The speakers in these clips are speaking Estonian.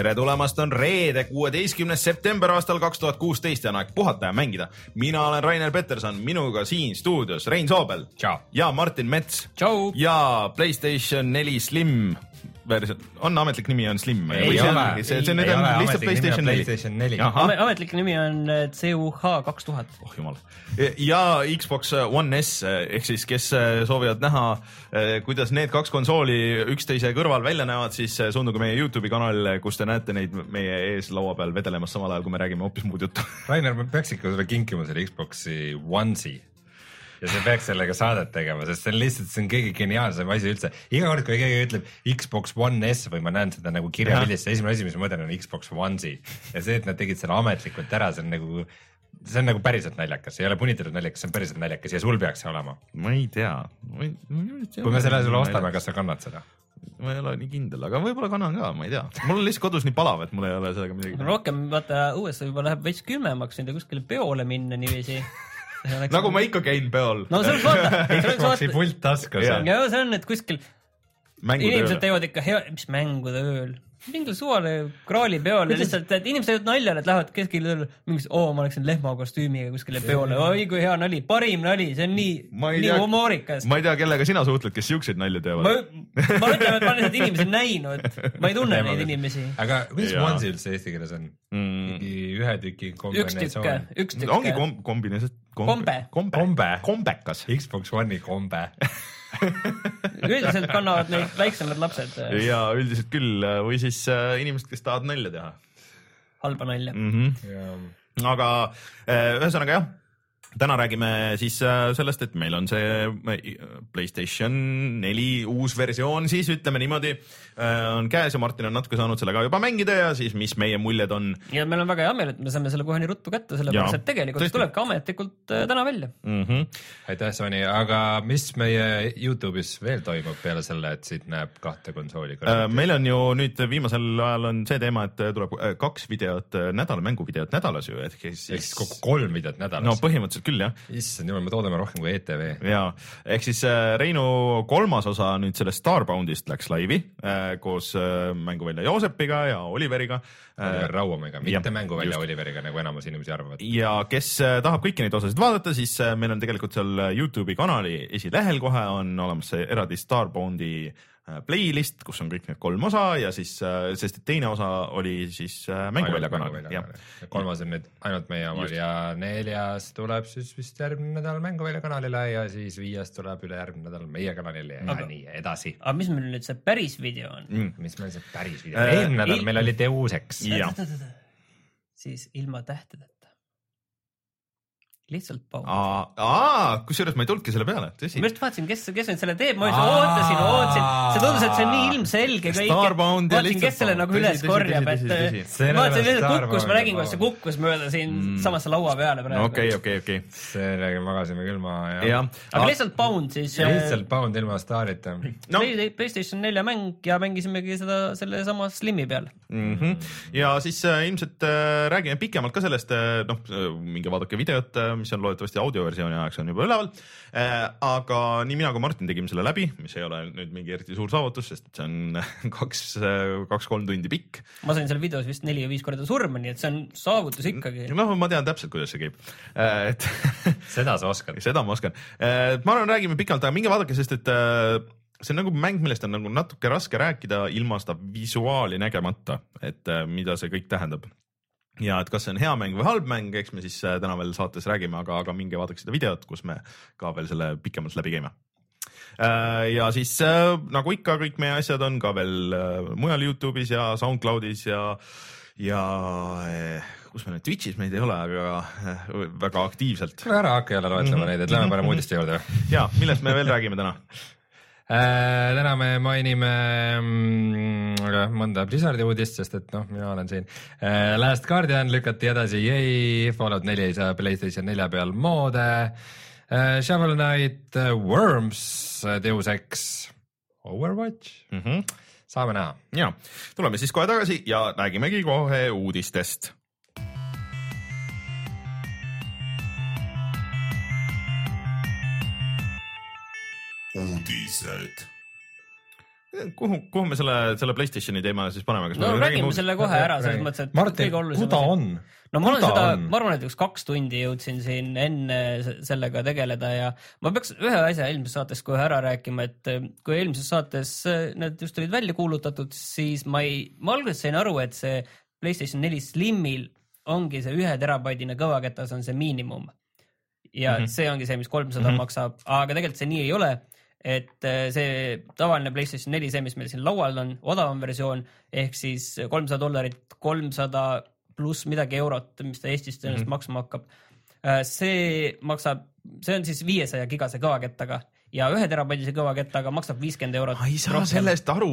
tere tulemast, on reede, kuueteistkümnes september aastal kaks tuhat kuusteist ja on aeg puhata ja mängida. mina olen Rainer Peterson, minuga siin stuudios Rein Soobel. Ja Martin Mets. Ja Playstation neli Slim versioon, on ametlik nimi on Slim? ei ole, see, see nüüd on lihtsalt PlayStation neli. PlayStation neli. ametlik nimi on äh, CUH kaks tuhat. oh jumal. ja Xbox One S ehk siis, kes äh, soovivad näha, äh, kuidas need kaks konsooli üksteise kõrval välja näevad, siis suunduge meie Youtube'i kanalile, kus te näete neid meie ees laua peal vedelemas, samal ajal kui me räägime hoopis muud juttu Rainer, ma peaks ikka sulle kinkima selle Xbox'i One'i ja sa peaks sellega saadet tegema, sest see on lihtsalt, see on kõige geniaalsem asi üldse. iga kord, kui keegi ütleb Xbox One S või ma näen seda nagu kirjapildis, esimene asi, mis ma mõtlen, on Xbox One'i ja see, et nad tegid selle ametlikult ära, see on nagu see on nagu päriselt naljakas, ei ole punitatud naljakas, see on päriselt naljakas ja sul peaks see olema. ma ei tea. kui me selle sulle ostame, kas sa kannad seda? ma ei ole nii kindel, aga võib-olla kannan ka, ma ei tea. mul on lihtsalt kodus nii palav, et mul ei ole sellega midagi. rohkem vaata õues võib-olla läheb veits külmemaks nüüd kuskile peole minna niiviisi nagu ma ikka käin peol. no selles vaata. Xbox'i pult taskus. ja see on, et kuskil inimesed teevad ikka hea, mis mängude ööl mingil suvale kraali peole lihtsalt, et inimesed teevad nalja, et lähevad kuskile mingis, oo, ma läksin lehma kostüümiga kuskile peole, oi kui hea nali, parim nali, see on nii, nii humoorikas. ma ei tea, kellega sina suhtled, kes siukseid nalju teevad. ma, ma ütlen, et ma olen neid inimesi näinud, ma ei tunne neid inimesi. aga kuidas onesie üldse eesti keeles on mm.? ühe tüki kombinatsioon? üks tükk, üks tükk. ongi kom-, kombinatsioon. kombe. kombe. kombekas. Xbox One'i kombe üldiselt kannavad neid väiksemad lapsed. ja üldiselt küll või siis äh, inimesed, kes tahavad nalja teha. halba nalja mm. -hmm. aga äh, ühesõnaga jah täna räägime siis äh, sellest, et meil on see äh, Playstation neli uus versioon siis ütleme niimoodi äh, on käes ja Martin on natuke saanud sellega juba mängida ja siis, mis meie muljed on. ja meil on väga hea meel, et me saame selle kohe nii ruttu kätte, sellepärast et tegelikult tõesti. tuleb ka ametlikult täna välja mm. -hmm. aitäh, Sony, aga mis meie Youtube'is veel toimub peale selle, et siit näeb kahte konsooli meil on ju nüüd viimasel ajal on see teema, et tuleb kaks videot nädala, mänguvideot nädalas ju, ehk siis. ehk siis kokku kolm videot nädalas. no põhimõtteliselt põhimõtteliselt küll jah. issand jumal, me toodame rohkem kui ETV. ja ehk siis äh, Reinu kolmas osa nüüd sellest Starboundist läks laivi äh, koos äh, mänguvälja Joosepiga ja Oliveriga. Oliver Rauamäega, mitte mänguvälja just. Oliveriga, nagu enamus inimesi arvavad. ja kes tahab kõiki neid osasid vaadata, siis meil on tegelikult seal Youtube'i kanali esilehel kohe on olemas see eraldi Starboundi Äh, playlist, kus on kõik need kolm osa ja siis, äh, sest et teine osa oli siis äh, mänguvälja kanal. kolmas on nüüd ainult meie omal ja neljas tuleb siis vist järgmine nädal mänguvälja kanalile ja siis viies tuleb ülejärgmine nädal meie kanalile ja aga, nii edasi. aga mis meil nüüd see päris video on mm.? mis meil see päris video on äh,? eelmine nädal il... meil oli Deus Ex. siis ilma tähtedeta lihtsalt paus. aa, kusjuures ma ei tulnudki selle peale, tõsi. ma just vaatasin, kes, kes nüüd selle teeb, ma just ootasin, ootasin, see tundus, et see on nii ilmselge kõik. vaatasin, kes selle nagu üles korjab, et ma vaatasin lihtsalt kukkus, ma nägin, kuidas see kukkus mööda siin mm. samasse laua peale praegu. okei, okei, okei. sellega magasime küll maha ja, ja.. aga lihtsalt Pound siis. lihtsalt Pound ilma staarita no.. PlayStation nelja mäng ja mängisimegi seda sellesama Slimi peal. -hmm. ja siis äh, ilmselt äh, räägime pikemalt ka sellest äh,, noh, minge vaadake videot mis on loodetavasti audioversiooni ajaks on juba üleval äh,. aga nii mina kui Martin tegime selle läbi, mis ei ole nüüd mingi eriti suur saavutus, sest see on kaks, kaks-kolm tundi pikk. ma sain seal videos vist neli või viis korda surma, nii et see on saavutus ikkagi. noh, ma tean täpselt, kuidas see käib äh,, et seda sa oskad seda ma oskan äh,. ma arvan, räägime pikalt, aga minge vaadake, sest et see on nagu mäng, millest on nagu natuke raske rääkida ilma seda visuaali nägemata, et mida see kõik tähendab ja et kas see on hea mäng või halb mäng, eks me siis äh, täna veel saates räägime, aga, aga minge vaadake seda videot, kus me ka veel selle pikemalt läbi käime. Äh, ja siis äh, nagu ikka, kõik meie asjad on ka veel mujal Youtube'is ja SoundCloud'is ja, ja kus me nüüd, Twitch'is meid ei ole, aga väga aktiivselt. ära hakka jälle loetlema -hmm. neid, et lähme parem uudiste juurde. ja millest me veel räägime täna täna me mainime mm, mõnda Blizzardi uudist, sest et noh, mina olen siin. Äh, Last Guardian lükati edasi, jäi, Fallout neli ei saa Playstation nelja peal moode. Äh, Shovel Knight, Worms, Deus Ex Overwatch mm. -hmm. saame näha. ja tuleme siis kohe tagasi ja räägimegi kohe uudistest uudised. kuhu, kuhu me selle, selle Playstationi teema siis paneme? no räägime, räägime selle kohe ära, selles mõttes, et Martin, kõige olulisem. kuhu ta on? no ma olen seda, ma arvan, et üks kaks tundi jõudsin siin enne sellega tegeleda ja ma peaks ühe asja eelmises saates kohe ära rääkima, et äh, kui eelmises saates äh, need just olid välja kuulutatud, siis ma ei, ma alguses sain aru, et see Playstation neli Slimil ongi see ühe terabaidine kõvaketas on see miinimum. ja mm -hmm. see ongi see, mis kolmsada mm -hmm. maksab, aga tegelikult see nii ei ole et äh, see tavaline Playstation neli, see, mis meil siin laual on, odavam versioon ehk siis kolmsada dollarit, kolmsada pluss midagi eurot, mis ta Eestis tõenäoliselt mm -hmm. maksma hakkab. Äh, see maksab, see on siis viiesaja gigase kõvakettaga ja ühe terabaidise kõvakettaga maksab viiskümmend eurot. ma ei saa rohkem. sellest aru,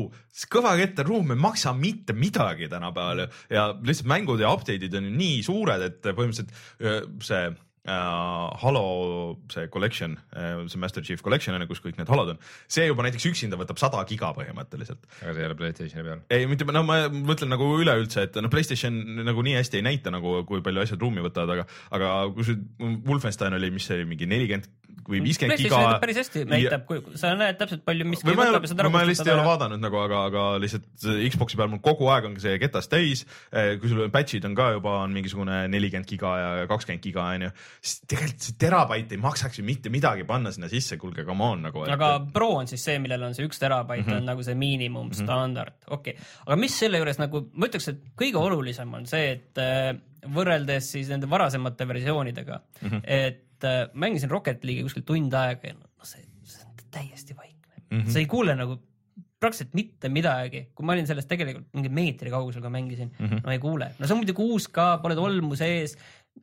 kõvakettaruum ei maksa mitte midagi tänapäeval ja lihtsalt mängud ja update'id on ju nii suured, et põhimõtteliselt äh, see Halo see collection uh,, see Master Chief Collection on ju, kus kõik need halod on, see juba näiteks üksinda võtab sada giga põhimõtteliselt. aga see ei ole Playstationi peal? ei, mitte, no ma mõtlen nagu üleüldse, et no Playstation nagu nii hästi ei näita nagu, kui palju asjad ruumi võtavad, aga, aga kui see Wolfenstein oli, mis see oli, mingi nelikümmend või viiskümmend giga. päris hästi näitab, kui sa näed täpselt palju miski võtab ja saad ära ma lihtsalt ei ole vaadanud nagu, aga, aga lihtsalt Xbox'i peal mul kogu aeg on see ketas täis. Eh, kui sul patch'id on ka juba on mingisugune nelikümmend giga ja kakskümmend giga onju, siis tegelikult see terabait ei maksaks ju mitte midagi panna sinna sisse, kuulge, come on nagu. aga et... Pro on siis see, millel on see üks terabait mm -hmm. on nagu see miinimumstandard mm, -hmm. okei okay.. aga mis selle juures nagu, ma ütleks, et kõige olulisem on see, et äh, võrreldes siis nende varasemate versioonidega mm, -hmm. et äh, mängisin Rocket League'i kuskil tund aega ja no see, see on täiesti vaikne mm. -hmm. sa ei kuule nagu praktiliselt mitte midagi, kui ma olin sellest tegelikult mingi meetri kaugusel, kui mängisin mm, -hmm. no ei kuule, no see on muidugi uus ka, pole tolmu sees.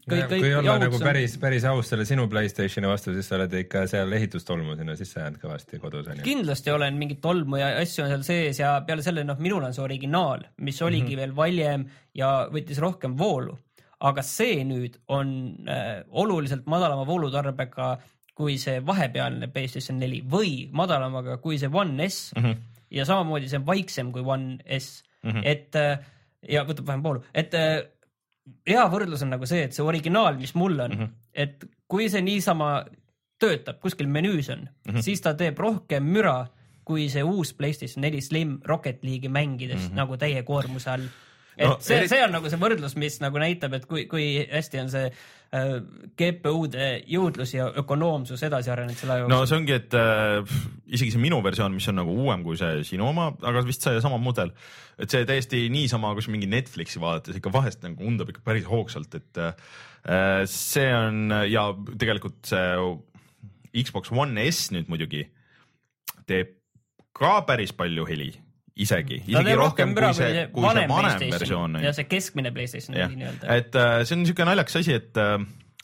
Kõik, kõik. kui olla nagu päris, päris aus selle sinu Playstationi vastu, siis sa oled ikka seal ehitustolmu sinna sisse jäänud kõvasti kodus onju. kindlasti olen mingit tolmu ja asju on seal sees ja peale selle noh, minul on see originaal, mis oligi mm -hmm. veel valjem ja võttis rohkem voolu aga see nüüd on äh, oluliselt madalama voolutarbega kui see vahepealne PlayStation neli või madalamaga kui see One S mm -hmm. ja samamoodi see on vaiksem kui One S mm, -hmm. et äh, ja võtab vähem voolu, et äh, hea võrdlus on nagu see, et see originaal, mis mul on mm, -hmm. et kui see niisama töötab, kuskil menüüs on mm, -hmm. siis ta teeb rohkem müra kui see uus PlayStation neli Slim Rocket League'i mängides mm -hmm. nagu täie koormuse all et no, see, see on nagu see võrdlus, mis nagu näitab, et kui, kui hästi on see äh, GPU-de jõudlus ja ökonoomsus edasi arenenud selle jooksul. no see ongi, et äh, isegi see minu versioon, mis on nagu uuem kui see sinu oma, aga vist see sama mudel, et see täiesti niisama, kui sa mingi Netflixi vaadates ikka vahest nagu undab ikka päris hoogsalt, et äh, see on ja tegelikult see Xbox One S nüüd muidugi teeb ka päris palju heli isegi, isegi rohkem, rohkem kui see, kui see vanem versioon. ja see keskmine Playstation neli nii-öelda. et äh, see on niisugune naljakas asi, et äh,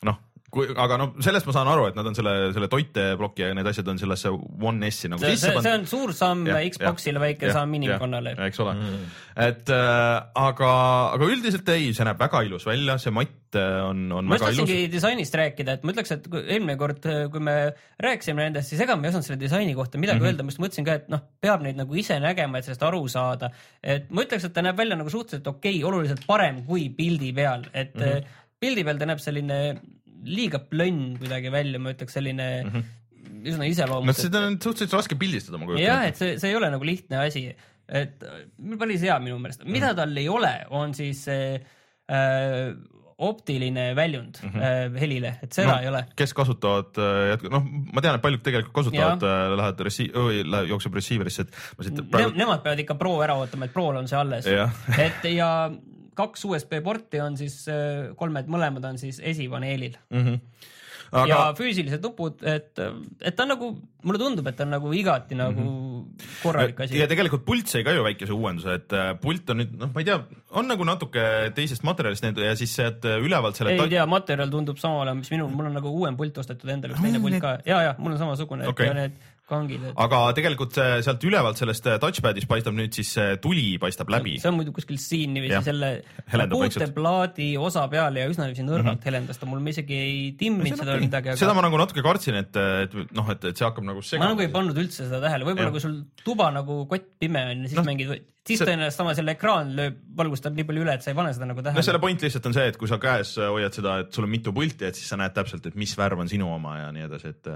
noh, kui, aga no sellest ma saan aru, et nad on selle, selle toiteploki ja need asjad on sellesse One S-i nagu see, sisse pannud. see on suur samm Xbox'ile, väike ja, samm inimkonnale. eks ole mm., et äh, aga, aga üldiselt ei, see näeb väga ilus välja, see matt äh, on, on ma väga ilus. ma tahtsingi disainist rääkida, et ma ütleks, et kui eelmine kord, äh, kui me rääkisime nendest, siis ega ma ei osanud selle disaini kohta midagi mm -hmm. öelda, ma just mõtlesin ka, et noh, peab neid nagu ise nägema, et sellest aru saada. et ma ütleks, et ta näeb välja nagu suhteliselt okei okay,, oluliselt parem kui pildi peal, et mm -hmm. pildi peal ta näeb selline liiga plönn kuidagi välja, ma ütleks selline mm -hmm. üsna iseloomulik. no seda on suhteliselt raske pildistada, ma kujutan ette. jah, et see, see ei ole nagu lihtne asi, et päris hea minu meelest, mida mm -hmm. tal ei ole, on siis äh, optiline väljund mm -hmm. äh, helile, et seda no, ei ole. kes kasutavad äh,, noh, ma tean, et paljud tegelikult kasutavad, äh, lähevad receive, läheb, jookseb receiver'isse, et ma siit praegu... ne. Nemad peavad ikka Pro ära ootama, et Prol on see alles. et ja kaks USB porti on siis, äh, kolmed mõlemad on siis esipaneelil mm. -hmm. Aga... ja füüsilised nupud, et, et ta on nagu, mulle tundub, et ta on nagu igati nagu mm -hmm. korralik asi. ja tegelikult pult sai ka ju väikese uuenduse, et äh, pult on nüüd, noh, ma ei tea, on nagu natuke teisest materjalist need ja siis sealt ülevalt selle. ei tea, materjal tundub sama olema, mis minul, mul on nagu uuem pult ostetud endale, üks teine pult ka ja, ja mul on samasugune okay., et need kangid. aga tegelikult sealt ülevalt sellest äh, touchpad'ist paistab nüüd siis see tuli paistab läbi. see on muidu kuskil siin niiviisi selle puuteplaadi osa peal ja üsna niiviisi nõrgalt helendas ta mul, ma isegi ei timminud seda või midagi, seda aga ma nagu natuke kartsin, et, et noh, et, et see hakkab nagu ma segama. nagu ei pannud üldse seda tähele, võib-olla kui sul tuba nagu kott pime on ja siis no, mängid, siis see- tõenäoliselt sama selle ekraan lööb, valgustab nii palju üle, et sa ei pane seda nagu no tähele selle. point lihtsalt on see, et kui sa käes hoiad seda, et sul on mitu pulti, et siis sa näed täpselt, et mis värv on sinu oma ja nii edasi, et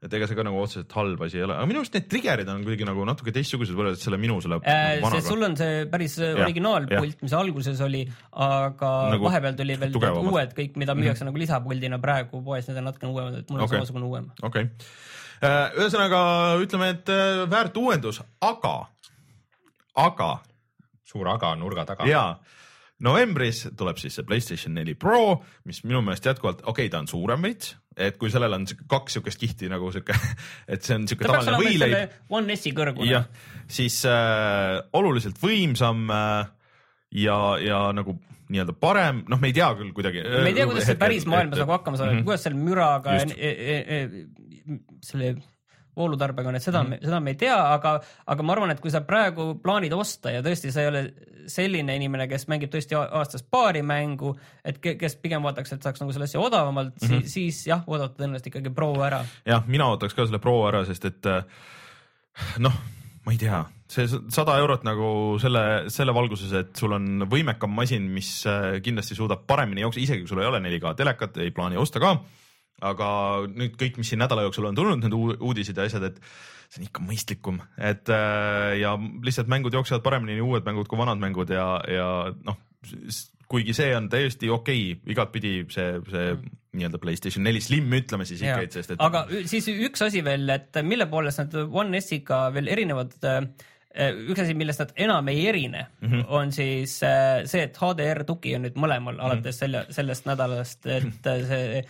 et ega see ka nagu otseselt halb asi ei ole, aga minu arust need trigger'id on kuidagi nagu natuke teistsugused võrreldes selle minu selle Äh, see, sul on see päris äh, originaalpult, mis alguses oli, aga Nagu vahepeal tuli veel tugevamad. uued kõik, mida müüakse nagu lisapuldina praegu poes, need on natukene uuemad, et mul on Okei. samasugune uuem. okei okay.. ühesõnaga ütleme, et äh, väärt uuendus, aga, aga suur aga nurga taga. ja novembris tuleb siis see Playstation neli Pro, mis minu meelest jätkuvalt, okei okay,, ta on suurem veits, et kui sellel on kaks siukest kihti nagu sihuke, et see on sihuke ta tavaline võileib, One S-i kõrgune jah, siis äh, oluliselt võimsam äh, ja, ja nagu nii-öelda parem, noh, me ei tea küll kuidagi. me ei tea, kuidas see päris maailmas nagu hakkama saab, Mhm. kuidas seal müraga e, e, e, selle voolutarbega on, et seda mm, -hmm. seda me ei tea, aga, aga ma arvan, et kui sa praegu plaanid osta ja tõesti sa ei ole selline inimene, kes mängib tõesti aastas paari mängu, et ke- kes pigem vaataks, et saaks nagu selle asja odavamalt mm. -hmm. siis, siis jah, oodata tõenäoliselt ikkagi Pro ära. jah, mina ootaks ka selle Pro ära, sest et äh, noh, ma ei tea, see sada eurot nagu selle, selle valguses, et sul on võimekam masin, mis äh, kindlasti suudab paremini jooksma, isegi kui sul ei ole 4K telekat, ei plaani osta ka. Aga nüüd kõik, mis siin nädala jooksul on tulnud, need uu- uudised ja asjad, et see on ikka mõistlikum, et äh, ja lihtsalt mängud jooksevad paremini, nii uued mängud kui vanad mängud ja, ja noh, kuigi see on täiesti okei okay,, igatpidi see, see nii-öelda Playstation neli Slim, ütleme siis ikka, et sest et aga siis üks asi veel, et mille poolest nad One S-iga veel erinevad äh, üks asi, millest nad enam ei erine mm, Mhm. -hmm. on siis äh, see, et HDR tugi on nüüd mõlemal mm -hmm. alates selle, sellest nädalast, et see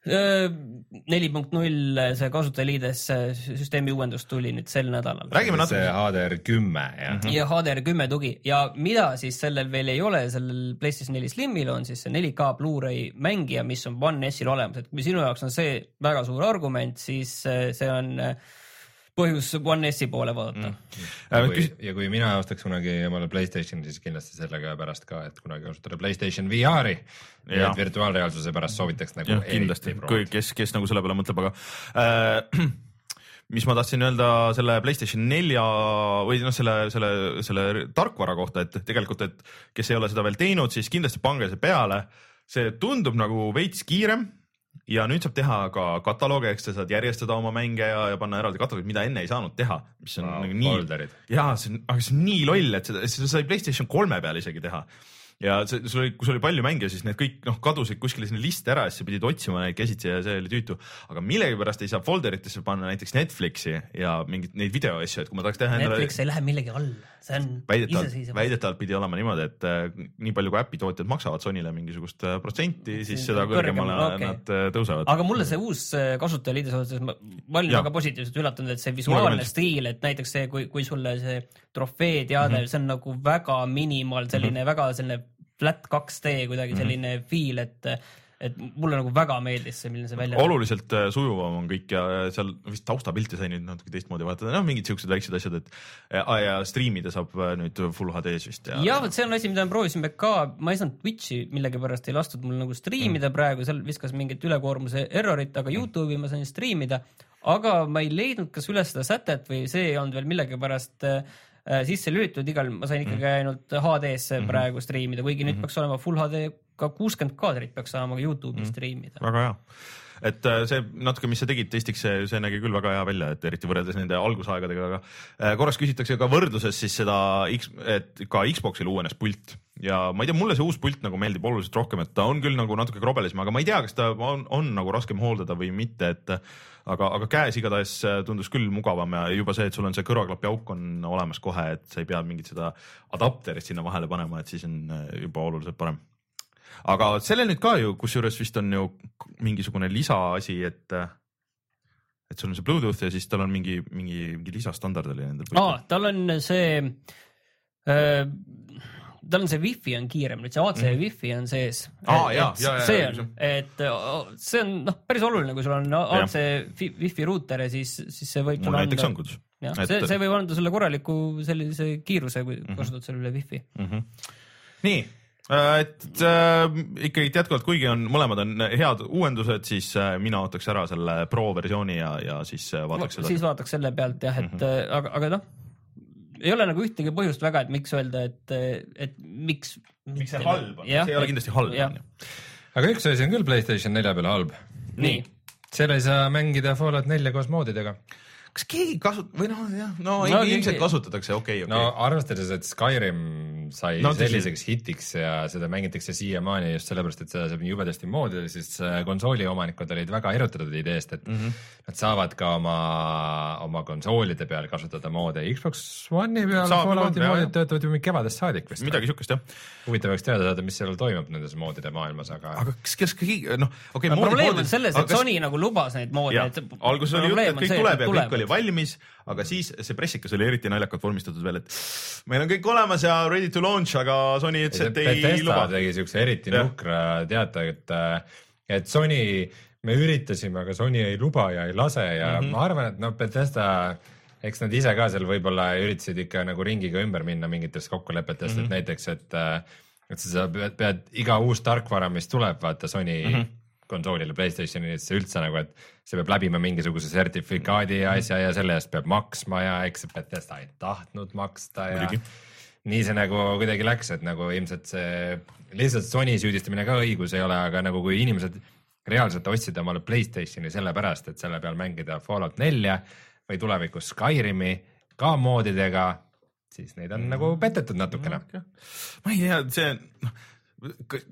neli punkt null, see kasutajaliides süsteemi uuendus tuli nüüd sel nädalal. räägime see natuke, HDR kümme jah mm. ja HDR kümme tugi ja mida siis sellel veel ei ole, sellel PlayStation neli Slimil on siis see 4K Blu-ray mängija, mis on One S-il olemas, et kui sinu jaoks on see väga suur argument, siis äh, see on äh, põhjus One S-i poole vaadata mm.. ja Äh, kui, ja kui mina ostaks kunagi omale Playstationi, siis kindlasti sellega pärast ka, et kunagi kasutada Playstation VR-i. et virtuaalreaalsuse pärast soovitaks nagu jah, kindlasti, kui, kes, kes nagu selle peale mõtleb, aga äh, mis ma tahtsin öelda selle Playstation nelja või noh, selle, selle, selle tarkvara kohta, et tegelikult, et kes ei ole seda veel teinud, siis kindlasti pange see peale. see tundub nagu veits kiirem ja nüüd saab teha ka kataloogi, eks sa saad järjestada oma mänge ja, ja panna eraldi kataloogid, mida enne ei saanud teha, mis on Wow, nagu nii jaa, see on, aga see on nii loll, et seda, seda sai Playstation kolme peal isegi teha. Ja see, sul oli, kui sul oli palju mänge, siis need kõik noh, kadusid kuskile sinna listi ära ja siis sa pidid otsima neid käsitsi ja see oli tüütu. aga millegipärast ei saa folderitesse panna näiteks Netflixi ja mingeid neid videoasju, et kui ma tahaks teha endale Netflix ei lähe millegi alla, see on väidetavalt, väidetavalt pidi olema niimoodi, et äh, nii palju kui äpitootjad maksavad Sonyle mingisugust äh, protsenti, siis seda kõrgemale kõrgem, okay. nad äh, tõusevad. aga mulle see uus äh, kasutajaliides osas, ma ma olin väga positiivselt üllatunud, et see visuaalne stiil, et näiteks see, kui, kui sulle see trofee teade mm, -hmm. see on nagu väga minimaal, selline mm -hmm. väga selline flat 2D kuidagi selline mm -hmm. feel, et et mulle nagu väga meeldis see, milline see välja oluliselt äh, sujuvam on kõik ja ja seal vist taustapilti sai nüüd natuke teistmoodi vaadata, noh, mingid siuksed väiksed asjad, et ja, ja striimida saab äh, nüüd full HD-s vist ja, jah, vot see on asi, mida me proovisime ka, ma ei saanud Twitch'i millegipärast ei lastud mul nagu striimida mm. praegu, seal viskas mingit ülekoormuse errorit, aga Youtube'i ma sain striimida. aga ma ei leidnud, kas üles seda sätet või see ei olnud veel millegipärast äh, äh, sisse lülitatud, igal ma sain ikkagi ainult HD-sse mm -hmm. praegu striimida, kuigi nüüd peaks olema full HD ka kuuskümmend kaadrit peaks saama ka Youtube'i mm -hmm. striimida. väga hea. Et äh, see natuke, mis sa tegid testiks, see, see nägi küll väga hea välja, et eriti võrreldes nende algusaegadega, aga äh, korraks küsitakse ka võrdluses siis seda et ka Xbox'il uuenes pult ja ma ei tea, mulle see uus pult nagu meeldib oluliselt rohkem, et ta on küll nagu natuke krobelisem, aga ma ei tea, kas ta on, on nagu raskem hooldada või mitte, et aga, aga käes igatahes äh, tundus küll mugavam ja juba see, et sul on see kõrvaklapi auk on olemas kohe, et sa ei pea mingit seda adapterit sinna vahele panema, et siis on juba oluliselt parem aga sellel nüüd ka ju, kusjuures vist on ju mingisugune lisaasi, et, et sul on see Bluetooth ja siis tal on mingi, mingi, mingi lisastandard oli nendel aa, tal on see äh, tal on see wifi on kiirem, nüüd see AC mm. wifi on sees. Aa, jaa, jaa, jaa, see on, et see on noh, päris oluline, kui sul on AC fi- wifi ruuter ja siis, siis see võib mul näiteks on anda, kodus jah, see, see võib anda sulle korraliku sellise kiiruse, kui Mhm. kasutad selle üle wifi. mm. -hmm. nii, et äh, ikkagi jätkuvalt, kuigi on, mõlemad on head uuendused, siis äh, mina ootaks ära selle pro versiooni ja, ja siis äh, vaataks seda. siis vaataks selle pealt jah, et mm -hmm. aga, aga noh, ei ole nagu ühtegi põhjust väga, et miks öelda, et, et miks. miks see halb on, see ei ole kindlasti halb, jah. on ju. aga üks asi on küll Playstation nelja peal halb. nii, seal ei saa mängida Fallout nelja koos moodidega. kas keegi kasut- või noh, jah, no, No no keegi- ilmselt kasutatakse, okei, no okei. arvestades, et Skyrim sai No selliseks hitiks ja seda mängitakse siiamaani just sellepärast, et seda saab nii jubedasti moodida, siis äh, konsooli omanikud olid väga erutatud ideest, et mm. -hmm. nad saavad ka oma, oma konsoolide peal kasutada moode. Xbox One'i peal Fallouti moodid töötavad ju kevadest saadik vist. midagi siukest jah, huvitav oleks teada saada, mis seal toimub nendes moodide maailmas, aga, aga... kas, kas keegi noh, okei no, okay,. probleem on selles, et Sony nagu lubas neid moodi, alguses oli jutt, et kõik see, tuleb ja kõik oli valmis, aga siis see pressikas oli eriti naljakalt vormistatud veel, et meil on kõik olemas ja ready to launch, aga Sony ütles, et ei Bethesda luba. tegi siukse eriti Jah. nukra teate, et, et Sony, me üritasime, aga Sony ei luba ja ei lase ja mm Mhm. -hmm. ma arvan, et noh, Bethesda, eks nad ise ka seal võib-olla üritasid ikka nagu ringiga ümber minna mingitest kokkulepetest mm, Mhm. -hmm. et näiteks, et, et sa pead, pead iga uus tarkvara, mis tuleb, vaata Sony mm Mhm. -hmm. konsoolile, Playstationisse üldse nagu, et see peab läbima mingisuguse sertifikaadi Mhm. ja asja ja selle eest peab maksma ja eks Bethesda ei tahtnud maksta ja Muidugi. Nii see nagu kuidagi läks, et nagu ilmselt see lihtsalt Sony süüdistamine ka õigus ei ole, aga nagu kui inimesed reaalselt ostsid omale Playstationi sellepärast, et selle peal mängida Fallout nelja või tulevikus Skyrimi ka moodidega, siis neid on nagu petetud natukene. ma ei tea, see noh,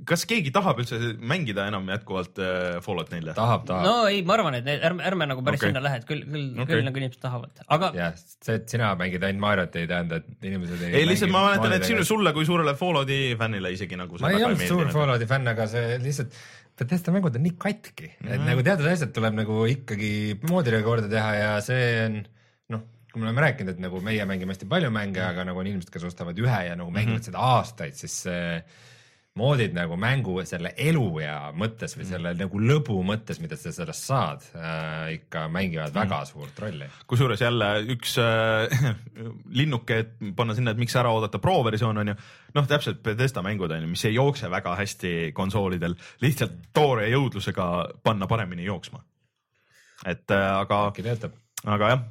kas keegi tahab üldse mängida enam jätkuvalt äh, Fallout nelja? tahab, tahab no ei, ma arvan, et need- ärme, ärme nagu päris okay. sinna lähe, et küll, küll okay., küll nagu inimesed tahavad, aga jah, see, et sina mängid ainult Mariot ei tähenda, et inimesed ei ei, lihtsalt ma mäletan, et sinu, sulle kui suurele Fallouti fännile isegi nagu ma ei olnud suur. Fallouti fänn, aga see lihtsalt Bethesda mängud on nii katki, et Mhm. nagu teatud asjad tuleb nagu ikkagi moodidega korda teha ja see on noh, kui me oleme rääkinud, et nagu meie mängime hästi palju mänge, aga nagu on inimesed, kes ostavad ühe ja nagu mängivad Mhm. seda aastaid, siis see moodid nagu mängu selle eluea mõttes või selle nagu lõbu mõttes, mida sa sellest saad äh,, ikka mängivad väga suurt rolli. kusjuures jälle üks äh, linnuke, et panna sinna, et miks ära oodata pro versioon on ju, noh, täpselt Bethesda mängud on ju, mis ei jookse väga hästi konsoolidel, lihtsalt toore jõudlusega panna paremini jooksma. et äh, aga, äkki töötab? Aga jah,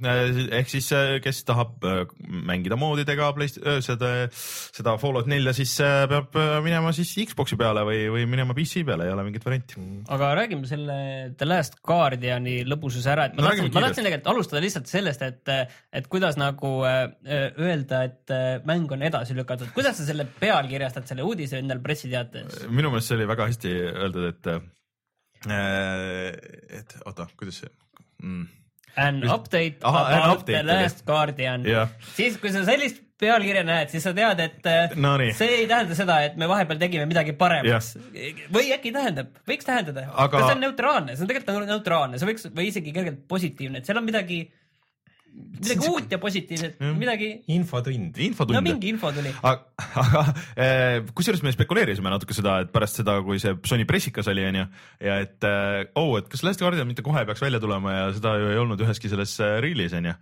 ehk siis äh, kes tahab äh, mängida moodidega seda, seda Fallout nelja, siis peab minema siis Xbox'i peale või, või minema PC peale, ei ole mingit varianti. aga räägime selle The Last Guardiani lõbususe ära, et ma No tahtsin ma tahtsin tegelikult alustada lihtsalt sellest, et, et kuidas nagu öelda, et mäng on edasi lükatud, kuidas sa selle pealkirjastad, selle uudise endal pressiteates? minu meelest see oli väga hästi öeldud, et et oota, kuidas see mm. An update Ahah, an about update The. Last Guardian Jah.. siis, kui sa sellist pealkirja näed, siis sa tead, et äh, Nonii. see ei tähenda seda, et me vahepeal tegime midagi paremaks. või äkki tähendab, võiks tähendada Aga- see on neutraalne, see on tegelikult nagu neutraalne, see võiks või isegi kergelt positiivne, et seal on midagi, midagi uut ja positiivset, midagi, infotund. infotund no mingi info tuli. aga, eh, kusjuures me spekuleerisime natuke seda, et pärast seda, kui see Sony pressikas oli, onju, ja et eh, oh, et kas Last Guardian mitte kohe peaks välja tulema ja seda ju ei olnud üheski selles eh, reel'is onju.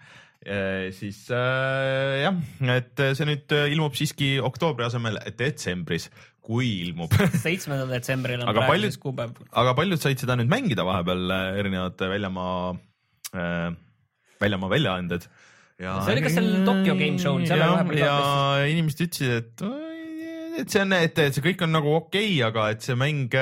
siis eh, jah, et see nüüd ilmub siiski oktoobri asemel detsembris, kui ilmub seitsmendal detsembril on praegu siis kuupäev. aga paljud said seda nüüd mängida vahepeal erinevate väljamaa äh,, väljamaa väljaanded. See oli ka seal Tokyo Game Show'l, seal ja, oli vahepeal ja inimesed ütlesid, et et see on, et, et see kõik on nagu okei okay,, aga et see mäng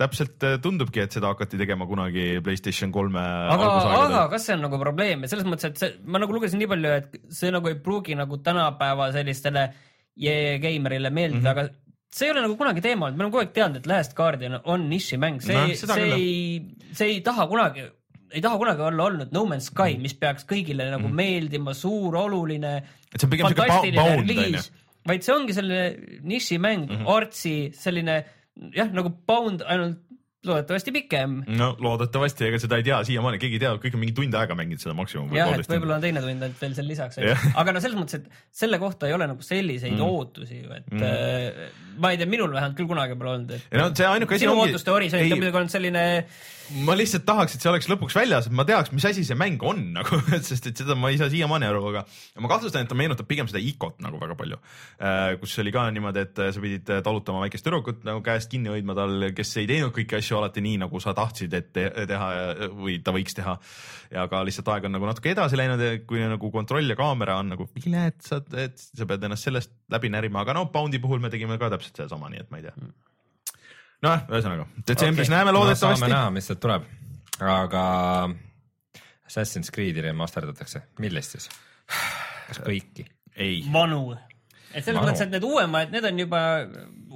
täpselt tundubki, et seda hakati tegema kunagi Playstation kolme aga, aga kas see on nagu probleem, selles mõttes, et see, ma nagu lugesin nii palju, et see nagu ei pruugi nagu tänapäeva sellistele e-geimerile meeldida mm, -hmm. aga see ei ole nagu kunagi teema olnud, me oleme kogu aeg teadnud, et Last Guardian on nišimäng, see no,, see küll, ei, see ei taha kunagi, ei taha kunagi olla olnud No Man's Sky, mis peaks kõigile nagu mm. meeldima, suur, oluline, et see on pigem siuke bound onju. vaid see ongi selline nišimäng mm, -hmm. artsi selline jah, nagu Bound ainult loodetavasti pikem. no loodetavasti, ega seda ei tea siiamaani, keegi ei tea, kõik on mingi tund aega mänginud seda maksimum. jah, et võib-olla on teine tund ainult veel seal lisaks aga no selles mõttes, et selle kohta ei ole nagu selliseid mm. ootusi ju, et Mm. mm. ma ei tea, minul vähemalt küll kunagi pole olnud, et no see ainuke asi sinu ongi ootuste horisont on muidugi olnud selline ma lihtsalt tahaks, et see oleks lõpuks väljas, et ma teaks, mis asi see mäng on nagu, sest et seda ma ei saa siiamaani aru, aga ma kahtlustan, et ta meenutab pigem seda ICO-t nagu väga palju. kus oli ka niimoodi, et sa pidid talutama väikest tüdrukut nagu käest kinni hoidma tal, kes ei teinud kõiki asju alati nii, nagu sa tahtsid, et te teha või ta võiks teha. ja ka lihtsalt aeg on nagu natuke edasi läinud kui nagu kontroll ja kaamera on nagu viletsad, et sa pead ennast sellest läbi närima, aga no Bounty puhul me tegime ka täpselt sedasama, nii et ma ei tea. noh, ühesõnaga detsembris okay. näeme no saame loodetavasti. näha, mis sealt tuleb, aga Assassin's Creed'i remasterdatakse, millest siis? kas kõiki? ei, vanu. et selles mõttes, et need uuemad, need on juba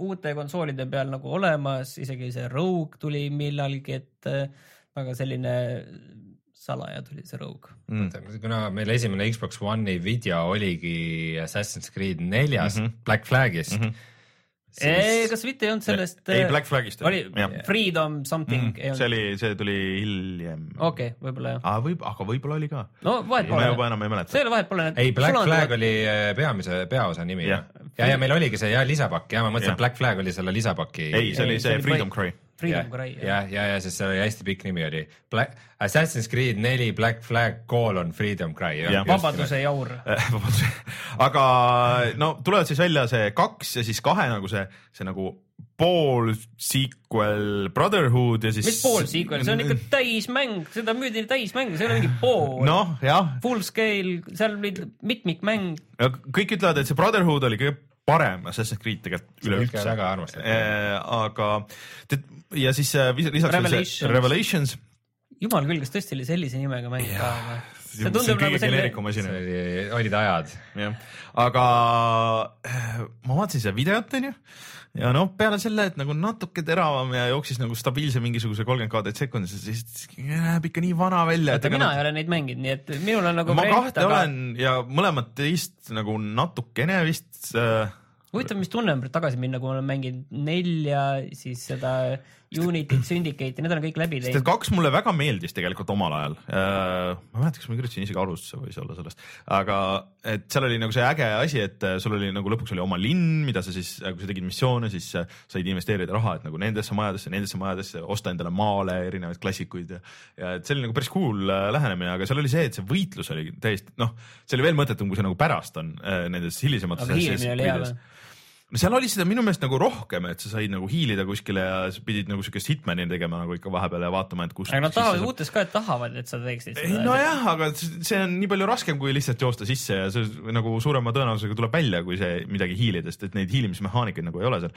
uute konsoolide peal nagu olemas, isegi see Rogue tuli millalgi, et äh, väga selline salaja tuli see Rogue. mm. kuna meil esimene Xbox One'i video oligi Assassin's Creed neljas mm. -hmm. Black Flagis mm. -hmm. Ei, kas mitte ei olnud sellest? ei, Black Flagist oli. Freedom something mm,, see oli, see tuli hiljem. okei okay,, võib-olla jah. aga võib, aga võib-olla oli ka. no vahet ma juba pole, enam ei mäleta see. ei ole vahet pole. ei, Black Flag oli äh, peamise, peaosa nimi ja, ja, ja meil oligi see ja lisapakk ja ma mõtlesin et Black Flag oli selle lisapaki. ei, see oli see Freedom Cry. Freedom Cry, ja, ja, ja siis see oli hästi pikk nimi oli Black, Assassin's Creed neli Black Flag colon Freedom Cry. Jah. vabaduse jaur. vabandust, aga no tulevad siis välja see kaks ja siis kahe nagu see, see nagu pool sequel Brotherhood ja siis. mis pool sequel, see on ikka täismäng, seda müüdi täismäng, see ei ole mingi pool no.. noh, jah, Full scale, seal olid mitmikmäng. kõik ütlevad, et see Brotherhood oli kõige parem Assassin's Creed tegelikult üleüldse väga armastatud. aga te- ja siis äh, lisaks veel see Revelations. Jumal küll, kas tõesti oli sellise nimega mäng ka või? see see on tundub kõige nagu selline, see oli, olid ajad. jah, aga äh, ma vaatasin seda videot onju ja noh, peale selle, et nagu natuke teravam ja jooksis nagu stabiilse mingisuguse kolmkümmend kaadrit sekundis, siis näeb ikka nii vana välja. oota mina ei ole neid mänginud, nii et minul on nagu ma kahte aga olen ja mõlemat teist nagu natukene vist äh, huvitav, mis tunne on tagasi minna, kui ma olen mänginud nelja, siis seda Unity't, Syndicate'i, need olen kõik läbi teinud. kaks mulle väga meeldis tegelikult omal ajal äh,. ma ei mäleta, kas ma kirjutasin isegi alustusse, võis olla sellest, aga et seal oli nagu see äge asi, et äh, sul oli nagu lõpuks oli oma linn, mida sa siis, kui sa tegid missioone, siis äh, said investeerida raha, et nagu nendesse majadesse, nendesse majadesse, osta endale maale erinevaid klassikuid ja, ja et see oli nagu päris cool äh, lähenemine, aga seal oli see, et see võitlus oli täiesti noh, see oli veel mõttetum, kui see nagu pärast on äh, nendes hilisemates aga hiilimine oli hea või? No seal oli seda minu meelest nagu rohkem, et sa said nagu hiilida kuskile ja sa pidid nagu siukest hitman'i tegema nagu ikka vahepeal ja vaatama, et kus. aga nad tahavad, uutes ka, et tahavad, et sa teeksid ei seda. nojah, aga see on nii palju raskem, kui lihtsalt joosta sisse ja see nagu suurema tõenäosusega tuleb välja, kui see midagi hiilida, sest et neid hiilimismehaanikaid nagu ei ole seal.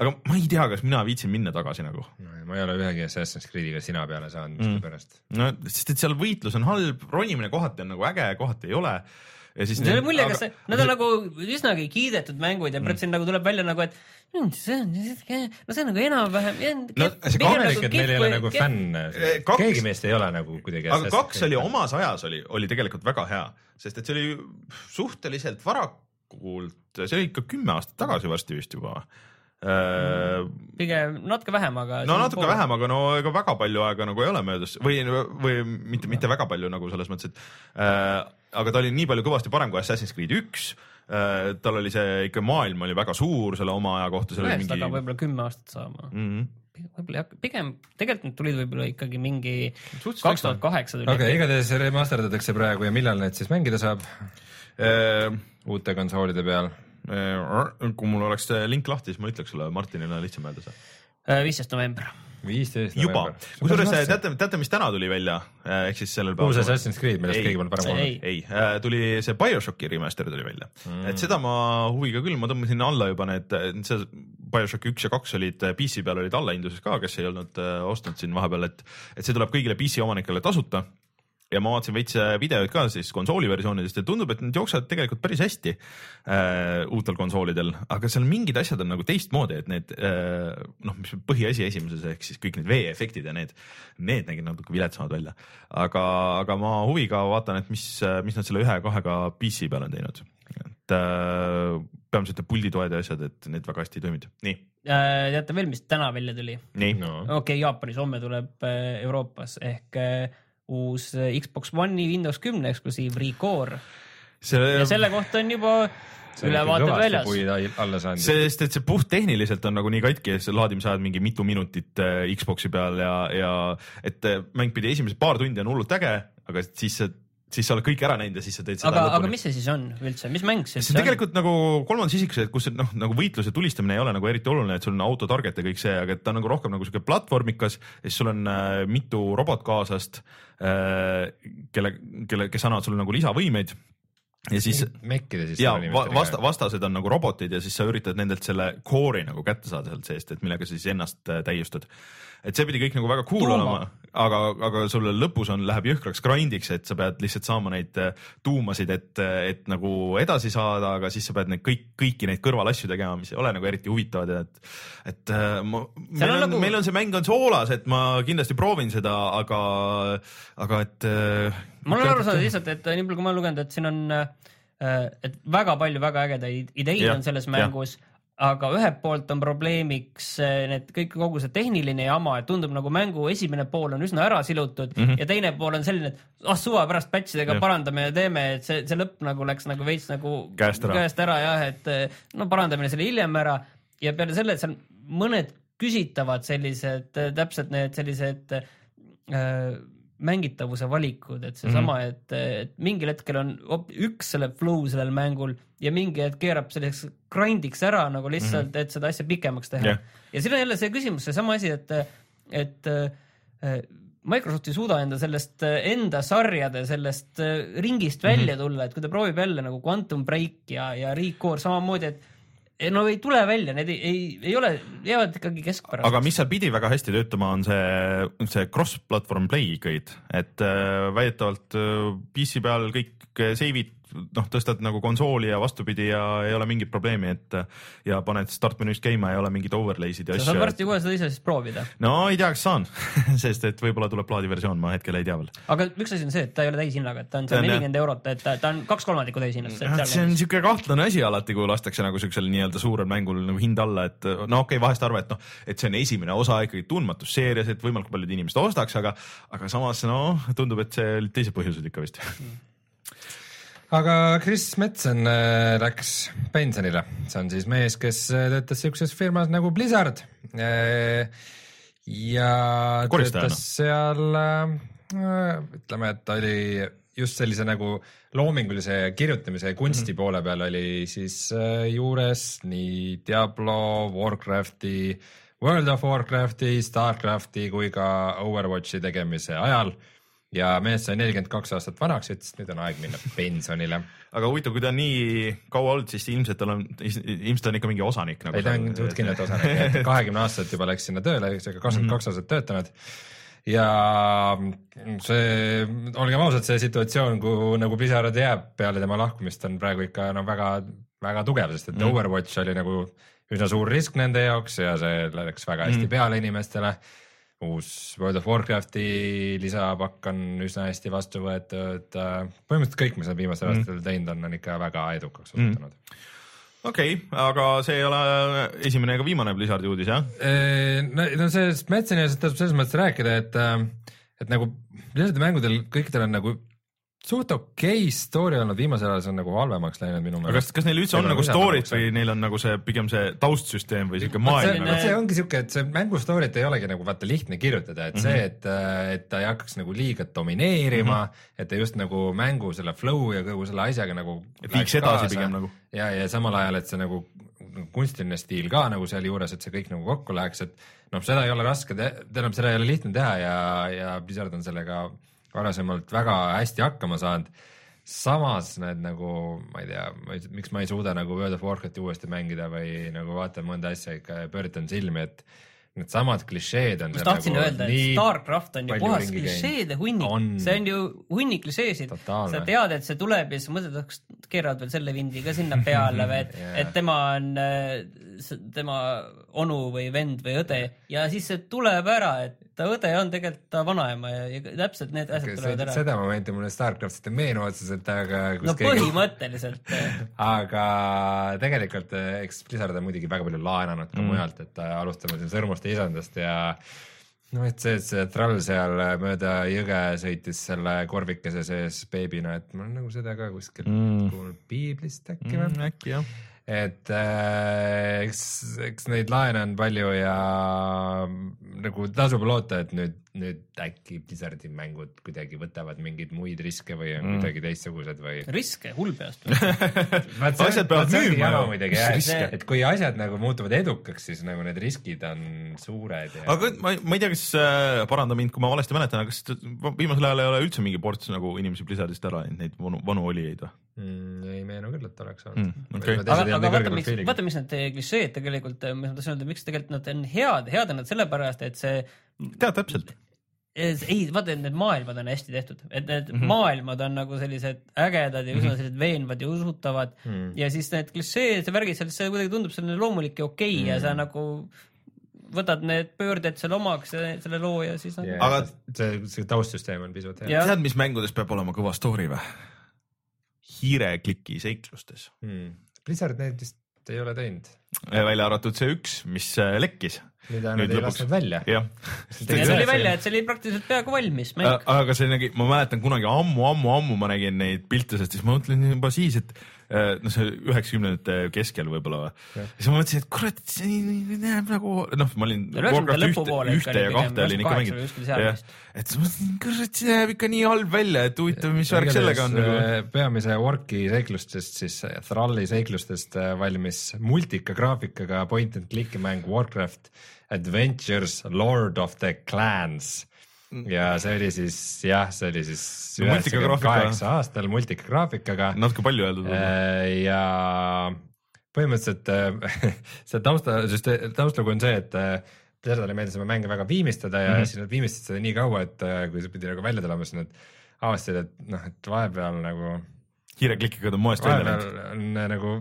aga ma ei tea, kas mina viitsin minna tagasi nagu. ma ei ole ühegi Assassin's Creed'iga sina peale saanud, Mm. miskipärast. no sest et seal võitlus on halb, ronimine kohati on nagu äge, kohati ei ole. Ja siis. see oli mulje, kas see, nad on nagu üsnagi kiidetud mängud ja pärast siin nagu tuleb välja nagu, et "Mm, see on, no see on nagu enam-vähem. No see kaamalik, et meil ei ole nagu fänne Eh,, kaks- keegi meist ei ole nagu kuidagi. aga kaks oli. omas ajas oli, oli tegelikult väga hea, sest et see oli suhteliselt varakult, see oli ikka kümme aastat tagasi varsti vist juba. Pigem natuke vähem, aga. no natuke vähem, aga no ega väga palju aega nagu ei ole möödas või, või mitte, mitte väga palju nagu selles mõttes, et äh, aga ta oli nii palju kõvasti parem kui Assassin's Creed üks äh,. tal oli see ikka maailm oli väga suur selle oma aja kohta, ühest mingi hakkab võib-olla kümme aastat saama. mm. -hmm. võib-olla hakka, pigem tegelikult need tulid võib-olla ikkagi mingi kaks tuhat kaheksa okei, igatahes remasterdatakse praegu ja millal neid siis mängida saab Äh, uute konsoolide peal? Äh, kui mul oleks see link lahti, siis ma ütleks sulle, Martinil on lihtsam öelda see. viisteist november. viisteist juba, kusjuures teate, teate, mis täna tuli välja, ehk siis sellel uus Assassin's Creed, millest Ei. keegi pole parem Ei. kuulnud. ei, tuli see BioShocki remaster tuli välja mm., et seda ma huviga küll, ma tõmbasin alla juba need, see BioShock üks ja kaks olid PC peal olid allahindluses ka, kes ei olnud äh, ostnud siin vahepeal, et, et see tuleb kõigile PC omanikele tasuta ja ma vaatasin veits äh, videoid ka siis konsooli versioonidest ja tundub, et need jooksevad tegelikult päris hästi äh, uutel konsoolidel, aga seal mingid asjad on nagu teistmoodi, et need äh, noh, mis põhiasi esimeses ehk siis kõik need veeefektid ja need, need nägid natuke viletsamad välja. aga, aga ma huviga vaatan, et mis, mis nad selle ühe-kahega PC peal on teinud. et äh, peamiselt need pulditoed ja asjad, et need väga hästi ei toiminud. nii, Äh, teate veel, mis täna välja tuli? okei okay,, Jaapanis, homme tuleb äh, Euroopas ehk äh, uus äh, Xbox One'i Windows kümne eksklusiiv Recore see ja selle kohta on juba ülevaated väljas. alla saanud. sest et see puhttehniliselt on nagu nii katki, see laadimisajad mingi mitu minutit äh, Xbox'i peal ja, ja et äh, mäng pidi esimesed paar tundi on hullult äge, aga siis see, siis sa oled kõik ära näinud ja siis sa teed seda aga, aga lõpuni. mis see siis on üldse, mis mäng see see on tegelikult nagu kolmandas isikus, kus noh, nagu võitlus ja tulistamine ei ole nagu eriti oluline, et sul on auto target ja kõik see, aga et ta on nagu rohkem nagu siuke platvormikas ja siis sul on äh, mitu robotkaaslast äh,, kelle, kelle, kes annavad sulle nagu lisavõimeid ja siis mekkide siis. ja va, vasta, vastased on nagu robotid ja siis sa üritad nendelt selle core'i nagu kätte saada sealt seest, et millega sa siis ennast äh, täiustad. et see pidi kõik nagu väga cool Tuuma. olema, aga, aga sulle lõpus on, läheb jõhkraks grind'iks, et sa pead lihtsalt saama neid äh, tuumasid, et, et nagu edasi saada, aga siis sa pead neid kõik, kõiki neid kõrvalasju tegema, mis ei ole nagu eriti huvitavad ja et, et äh, ma, meil on, on nagu... meil on see mäng on soolas, et ma kindlasti proovin seda, aga, aga et äh, ma olen aru saanud lihtsalt, et nii palju, kui ma olen lugenud, et siin on, et väga palju väga ägedaid ideid Jah, on selles mängus, aga ühelt poolt on probleemiks eh, need kõik, kogu see tehniline jama, et tundub nagu mängu esimene pool on üsna ära silutud mm -hmm. ja teine pool on selline, et ah suva pärast patch idega Jah. parandame ja teeme, et see, see lõpp nagu läks nagu veits nagu Käest ära. käest ära jah, et eh, no parandame selle hiljem ära ja peale selle, et seal mõned küsitavad sellised, täpselt need sellised äh, mängitavuse valikud, et seesama mm, -hmm. et, et mingil hetkel on üks selle flow sellel mängul ja mingi hetk keerab selliseks grind'iks ära nagu lihtsalt mm, -hmm. et seda asja pikemaks teha yeah.. ja siin on jälle see küsimus, seesama asi, et, et äh, Microsoft ei suuda enda sellest äh, enda sarjade sellest äh, ringist välja mm -hmm. tulla, et kui ta proovib jälle nagu Quantum Break ja, ja Recore samamoodi, et ei, no ei tule välja, need ei, ei, ei ole, jäävad ikkagi keskpäraseks. aga mis seal pidi väga hästi töötama, on see, see cross-platvorm play guide, et äh, väidetavalt äh, PC peal kõik save'id noh, tõstad nagu konsooli ja vastupidi ja ei ole mingit probleemi, et ja paned startmenüüst käima, ei ole mingit overlay'sid ja sa saad asju. varsti kohe seda ise siis proovida. no ei tea, kas saan, sest et võib-olla tuleb plaadiversioon, ma hetkel ei tea veel. aga üks asi on see, et ta ei ole täishinnaga, et ta on seal nelikümmend eurot, et ta, ta on kaks kolmandikku täishinnast. see on niisugune kahtlane asi alati, kui lastakse nagu siuksel nii-öelda suurel mängul nagu hind alla, et no okei okay,, vahest arva, et noh, et see on esimene osa ikkagi tundmatus seerias, et võimalikult paljud inimesed ostaks, aga, aga samas no tundub, et see olid teised põhjused ikka vist. Aga Chris Metzen äh, läks pensionile, see on siis mees, kes äh, töötas siukses firmas nagu Blizzard. Äh, ja töötas seal ütleme, et ta oli just sellise nagu loomingulise kirjutamise ja kunsti mm -hmm. poole peal oli siis juures nii Diablo, Warcrafti, World of Warcrafti, Starcrafti kui ka Overwatchi tegemise ajal ja mees sai nelikümmend kaks aastat vanaks ütles, et nüüd on aeg minna pensionile. aga huvitav, kui ta on nii kaua olnud, siis ilmselt tal on, ilmselt ta on ikka mingi osanik nagu. ei, ta on suht kindlalt osanik, kahekümne aastaselt juba läks sinna tööle, seega kakskümmend kaks aastat töötanud. ja see, olgem ausad, see situatsioon, kuhu nagu Blizzard jääb peale tema lahkumist on praegu ikka no väga, väga tugev, sest et mm. Overwatch oli nagu üsna suur risk nende jaoks ja see läks väga hästi mm. peale inimestele uus World of Warcrafti lisapakk on üsna hästi vastu võetud. põhimõtteliselt kõik, mis nad viimastel Mm. aastatel teinud on, on ikka väga edukaks osutunud mm.. okei okay,, aga see ei ole esimene ega viimane Blizzardi uudis jah? no, no sellest Metsenist tasub selles mõttes rääkida, et, et nagu Blizzardi mängudel kõikidel on nagu suht okei okay story olnud, viimasel ajal see on nagu halvemaks läinud minu aga kas, meelest. kas neil üldse on on nagu story't nagu või neil on nagu see pigem see taustsüsteem või siuke maailm see, nagu see ongi siuke, et see mängu story't ei olegi nagu vaata lihtne kirjutada, et mm -hmm. Mhm. see, et, et ta ei hakkaks nagu liiga domineerima mm, -hmm. et ta just nagu mängu selle flow ja kogu selle asjaga nagu Et liiks edasi pigem nagu. ja, ja samal ajal, et see nagu kunstiline stiil ka nagu sealjuures, et see kõik nagu kokku läheks, et noh, seda ei ole raske, tähendab, seda ei ole lihtne teha ja, ja Blizzard on sellega varasemalt väga hästi hakkama saanud samas need nagu, ma ei tea, miks ma ei suuda nagu World of Warcrafti uuesti mängida või nagu vaatan mõnda asja ikka ja pööritan silmi, et needsamad klišeed on ma tahtsin nagu öelda, et Starcraft on ju puhas klišeede hunnik On., see on ju hunnik klišeesid. Sa tead, et see tuleb ja siis mõtled, et keeravad veel selle vindi ka sinna peale või et Jaa. et tema on äh, tema onu või vend või õde ja siis see tuleb ära, et ta õde on tegelikult ta vanaema ja, ja täpselt need asjad tulevad ära. seda momenti mulle Starcraftist ei meenu otseselt, aga no keegi... põhimõtteliselt aga tegelikult eks Blizzard on muidugi väga palju laenanud ka mm. mujalt, et alustame siin Sõrmuste isandast ja no et see, et see trall seal mööda jõge sõitis selle korvikese sees beebina, et ma olen nagu seda ka kuskilt mm. kuulnud piiblist äkki või mm,? äkki jah et äh, eks, eks neid laene on palju ja nagu tasub loota, et nüüd, nüüd äkki Blizzardi mängud kuidagi võtavad mingeid muid riske või on mm. kuidagi teistsugused või. riske, hull peast asjad peavad müüma ju. muidugi jah, et kui asjad nagu muutuvad edukaks, siis nagu need riskid on suured ja.... aga ma, ma ei tea, kas äh, paranda mind, kui ma valesti mäletan, aga kas viimasel ajal ei ole üldse mingi ports nagu inimesi Blizzardist ära läinud, neid vanu, vanu olijaid või? Mm,? ei meenu küll, et oleks olnud mm,. Okay. aga, aga vaata, miks, vaata, mis need klišeed tegelikult, ma tahtsin öelda, miks tegelikult nad on head, head on nad sellepärast, et see. tead täpselt ei, vaata, et need maailmad on hästi tehtud, et need mm -hmm. maailmad on nagu sellised ägedad ja üsna mm -hmm. sellised veenvad ja usutavad mm -hmm. ja siis need klišeed ja värgid seal, see kuidagi tundub selline loomulik ja okei okay mm -hmm. ja sa nagu võtad need pöörded selle omaks, selle loo ja siis on yeah,. aga see, see taustsüsteem on pisut hea. tead, mis mängudes peab olema kõva story või? Hiirekliki seiklustes hmm.. Blizzard neid vist ei ole teinud. välja arvatud see üks, mis äh, lekkis. mida nad ei lasknud välja. jah. see tuli välja, et see oli praktiliselt peaaegu valmis mäng. aga see nägi, ma mäletan kunagi ammu-ammu-ammu ma nägin neid pilte, sest siis ma mõtlen juba siis, et Äh, no see üheksakümnendate keskel võib-olla või. siis ma mõtlesin, et kurat, see näeb nagu noh, ma olin Warcraft ühte, ühte ja kahte olin ikka mänginud. et siis mõtlesin, kurat, see näeb ikka nii halb välja, et huvitav, mis värk sellega on. Nagu. peamise Orki seiklustest siis Thralli seiklustest äh, valmis multika graafikaga point and click'i mäng Warcraft Adventures Lord of the Clans ja see oli siis jah, see oli siis üheksakümne kaheksa aastal multikagraafikaga. natuke palju öeldud. Äh, ja põhimõtteliselt äh, see tausta, sest taustlugu on see, et Blizzardile äh, meeldis oma mänge väga viimistada ja mm -hmm. siis nad viimistlesid seda nii kaua, et kui see pidi nagu välja tulema, siis nad avastasid, et noh, et vahepeal nagu. hiireklikikad on moest välja läinud. on nagu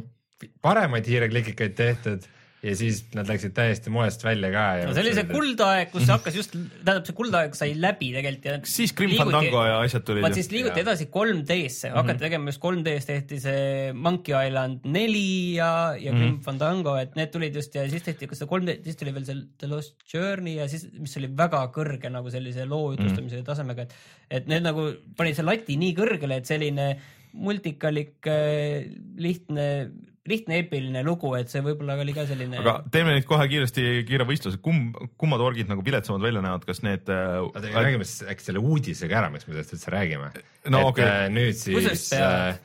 paremaid hiireklikikaid tehtud ja siis nad läksid täiesti moest välja ka. no see oli see kuldaeg, kus see hakkas just, tähendab see kuldaeg sai läbi tegelikult ja. siis Grim Fandango ja asjad tulid. vaat siis liiguti ja. edasi 3D-sse mm, -hmm. hakati tegema just 3D-s tehti see Monkey Island neli ja, ja mm -hmm. Grim Fandango, et need tulid just ja siis tehti ka seda 3D, siis tuli veel see The Lost Journey ja siis, mis oli väga kõrge nagu sellise loo jutustamise mm -hmm. tasemega, et, et need nagu panid see lati nii kõrgele, et selline multikalik, äh, lihtne lihtne eepiline lugu, et see võib-olla oli ka selline. aga teeme nüüd kohe kiiresti kiire võistluse, kumb, kummad orgid nagu viletsamad välja näevad, kas need äh,? räägime siis äkki selle uudisega ära, miks me sellest üldse räägime. no okei okay.. Äh, nüüd siis äh,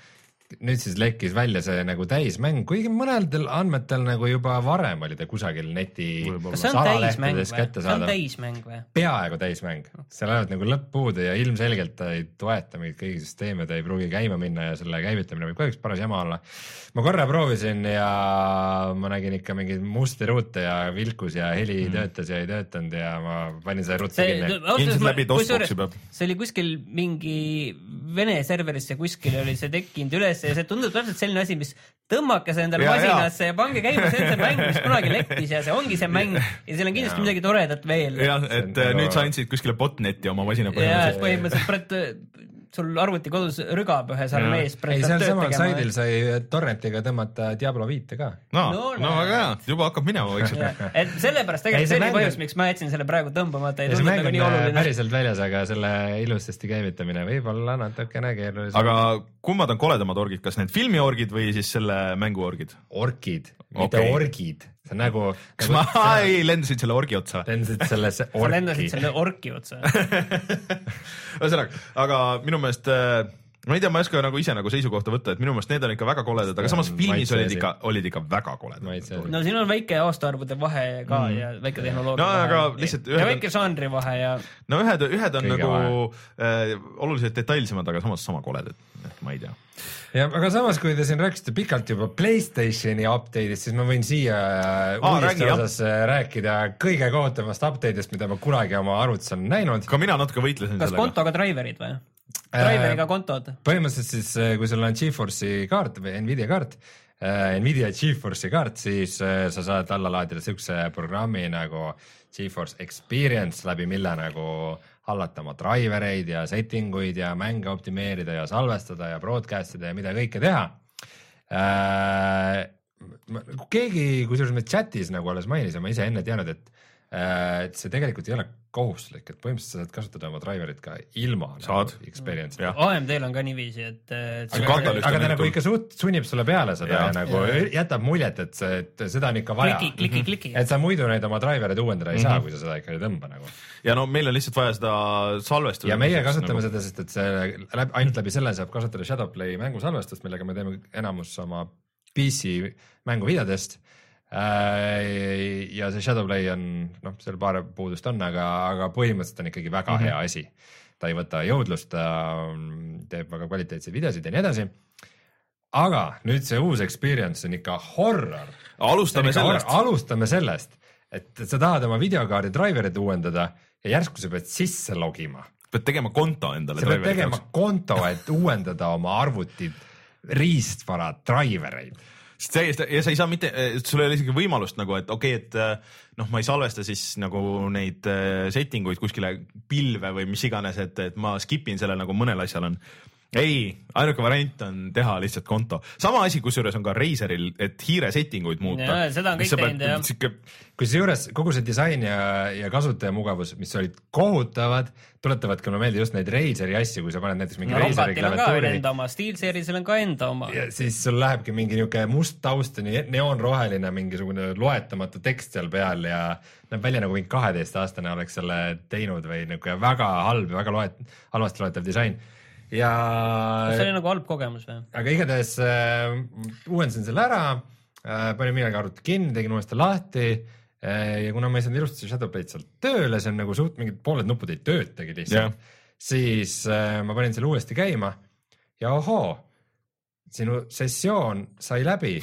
nüüd siis lekkis välja see nagu täismäng, kuigi mõnedel andmetel nagu juba varem oli ta kusagil neti salalehtedes kättesaadav. täismäng või? peaaegu täismäng, seal ainult nagu lõpp puudu ja ilmselgelt ta ei toeta mingeid kõigi süsteeme, ta ei pruugi käima minna ja selle käivitamine võib kahjuks paras jama olla. ma korra proovisin ja ma nägin ikka mingeid musti ruute ja vilkus ja heli mm. töötas ja ei töötanud ja ma panin selle ruttu kinni. ilmselt läbi DOS-box'i peab. see oli kuskil mingi Vene serverisse kuskil oli see tekkinud üles sisse ja see tundub täpselt selline asi, mis tõmmake see endale masinasse ja. ja pange käima, see on see mäng, mis kunagi lekkis ja see ongi see mäng ja seal on kindlasti ja. midagi toredat veel. jah, et äh, nüüd sa andsid kuskile botneti oma masina põhimõtteliselt. põhimõtteliselt sul arvuti kodus rügab ühes armees. ei, sealsamal saidil sai torrentiga tõmmata Diablo viite ka. no, no, no väga hea, juba hakkab minema vaikselt. et sellepärast tegelikult see oli põhjus, miks ma jätsin selle praegu tõmbamata. see mäng on äh, päriselt väljas, aga selle ilusasti käivitamine võib olla natukene keerulisem. aga kummad on koledamad orgid, kas need filmiorgid või siis selle mängu orgid? orgid, mitte okay. orgid see on nagu. kas nagu, ma ei lendasin selle orgi otsa? lendasid sellesse orki. sa lendasid selle orki otsa ühesõnaga, aga minu meelest äh, ma ei tea, ma ei oska nagu ise nagu seisukohta võtta, et minu meelest need on ikka väga koledad, aga samas filmis olid ikka, olid ikka väga koledad. no siin on väike aastaarvude vahe ka mm. ja väike tehnoloogia no, vahe. aga lihtsalt ühed. ja väike žanri vahe ja. no ühed, ühed on Kõige nagu äh, oluliselt detailsemad, aga samas sama koledad, et ma ei tea ja aga samas, kui te siin rääkisite pikalt juba Playstationi update'ist, siis ma võin siia Aa, uudiste osas jah. rääkida kõige kohutavamast update'ist, mida ma kunagi oma arvutis olen näinud. ka mina natuke võitlesin kas sellega. kas kontoga driver'id või? Driveriga kontod? põhimõtteliselt siis, kui sul on Geforce'i kaart või Nvidia kaart, äh, Nvidia Geforce'i kaart, siis äh, sa saad alla laadida siukse programmi nagu Geforce Experience, läbi mille nagu hallata oma driver eid ja setting uid ja mänge optimeerida ja salvestada ja broadcast ida ja mida kõike teha äh,. keegi, kusjuures me chat'is nagu alles mainis ja ma ise enne teadnud, et äh, et see tegelikult ei ole kohustuslik, et põhimõtteliselt sa saad kasutada oma driver'it ka ilma Saad. nagu experience'ita. Jah. AMD-l on ka niiviisi, et, et aga, aga, aga ta nagu ikka suht sunnib sulle peale seda ja, ja nagu Jaa. jätab muljet, et see, et seda on ikka vaja. kliki, kliki, kliki. et sa muidu neid oma driver'id uuendada ei Mhm. saa, kui sa seda ikka ei tõmba nagu. ja no meil on lihtsalt vaja seda salvestada. ja meie kasutame seda, sest et see läbi, ainult läbi selle saab kasutada Shadowplay mängusalvestust, millega me teeme enamus oma PC mänguvideodest. Ja see Shadowplay on, noh, seal paar puudust on, aga, aga põhimõtteliselt on ikkagi väga mm -hmm. hea asi. ta ei võta jõudlust, ta mm, teeb väga kvaliteetseid videosid ja nii edasi. aga nüüd see uus experience on ikka horror alustame sellest. alustame sellest, et sa tahad oma videokaardi driver'it uuendada ja järsku sa pead sisse logima. pead tegema konto endale. sa pead tegema konto, et uuendada oma arvuti riistvara driver eid. Sest täiesti ja sa ei saa mitte, sul ei ole isegi võimalust nagu, et okei okay,, et äh, noh, ma ei salvesta siis nagu neid äh, setting uid kuskile pilve või mis iganes, et, et ma skip in selle nagu mõnel asjal on ei, ainuke variant on teha lihtsalt konto. sama asi, kusjuures on ka Razeril, et hiire setting uid muuta. Seda on kõik teinud, jah. sihuke kusjuures kogu see disain ja, ja kasutajamugavus, mis olid kohutavad, tuletavad ka mulle meelde just neid Razeri asju, kui sa paned näiteks mingi no Razeri klaviatuuri enda oma, SteelSeries'il on ka enda oma. ja siis sul lähebki mingi niuke must taust ja neoonroheline mingisugune loetamatu tekst seal peal ja näeb välja nagu mingi kaheteistaastane oleks selle teinud või niuke väga halb ja väga loet-, halvasti loetav disain. Ja see oli nagu halb kogemus või? aga igatahes äh, uuendasin selle ära äh,, panin millalgi arvuti kinni, tegin uuesti lahti äh, ja kuna ma ei saanud ilusti Shadowplay'd sealt tööle, see on nagu suht mingid pooled nupud ei töötagi lihtsalt Jah. siis äh, ma panin selle uuesti käima ja ohoo, sinu sessioon sai läbi,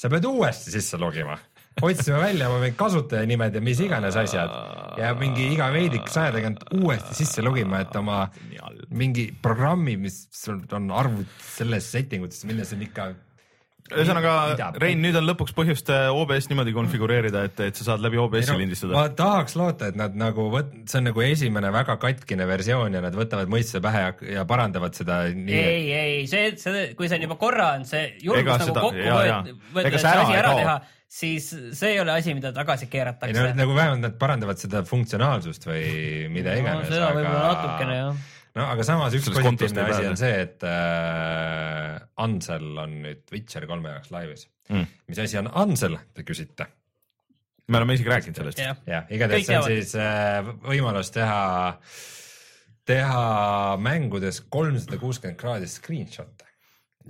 sa pead uuesti sisse logima. Otsisime välja oma mingid kasutajanimed ja mis iganes asjad ja mingi iga veidike saja tagant uuesti sisse logima, et oma mingi programmi, mis sul on arvut selles setting utes, milles on ikka ühesõnaga Rein, nüüd on lõpuks põhjust äh, OBS niimoodi konfigureerida, et, et sa saad läbi OBS-i no, lindistada ma. tahaks loota, et nad nagu võt-, see on nagu esimene väga katkine versioon ja nad võtavad mõistuse pähe ja, ja parandavad seda nii. ei, ei, see, see, kui see on juba korra on see julgus nagu seda- kokku jaa, jaa. võet- võtta, Ega see ära asi ära kao. teha, siis see ei ole asi, mida tagasi ei no keeratakse. nagu vähemalt nad parandavad seda funktsionaalsust või mida no, iganes. seda võib-olla natukene jah. no aga samas üks kontost positiivne asi on see, et äh, Ansel on nüüd Witcher kolme jaoks laivis Mm. mis asi on Ansel, te küsite? me oleme isegi rääkinud sellest. jah, igatahes see on teavad. siis äh, võimalus teha, teha mängudes kolmsada kuuskümmend kraadi screenshot'e.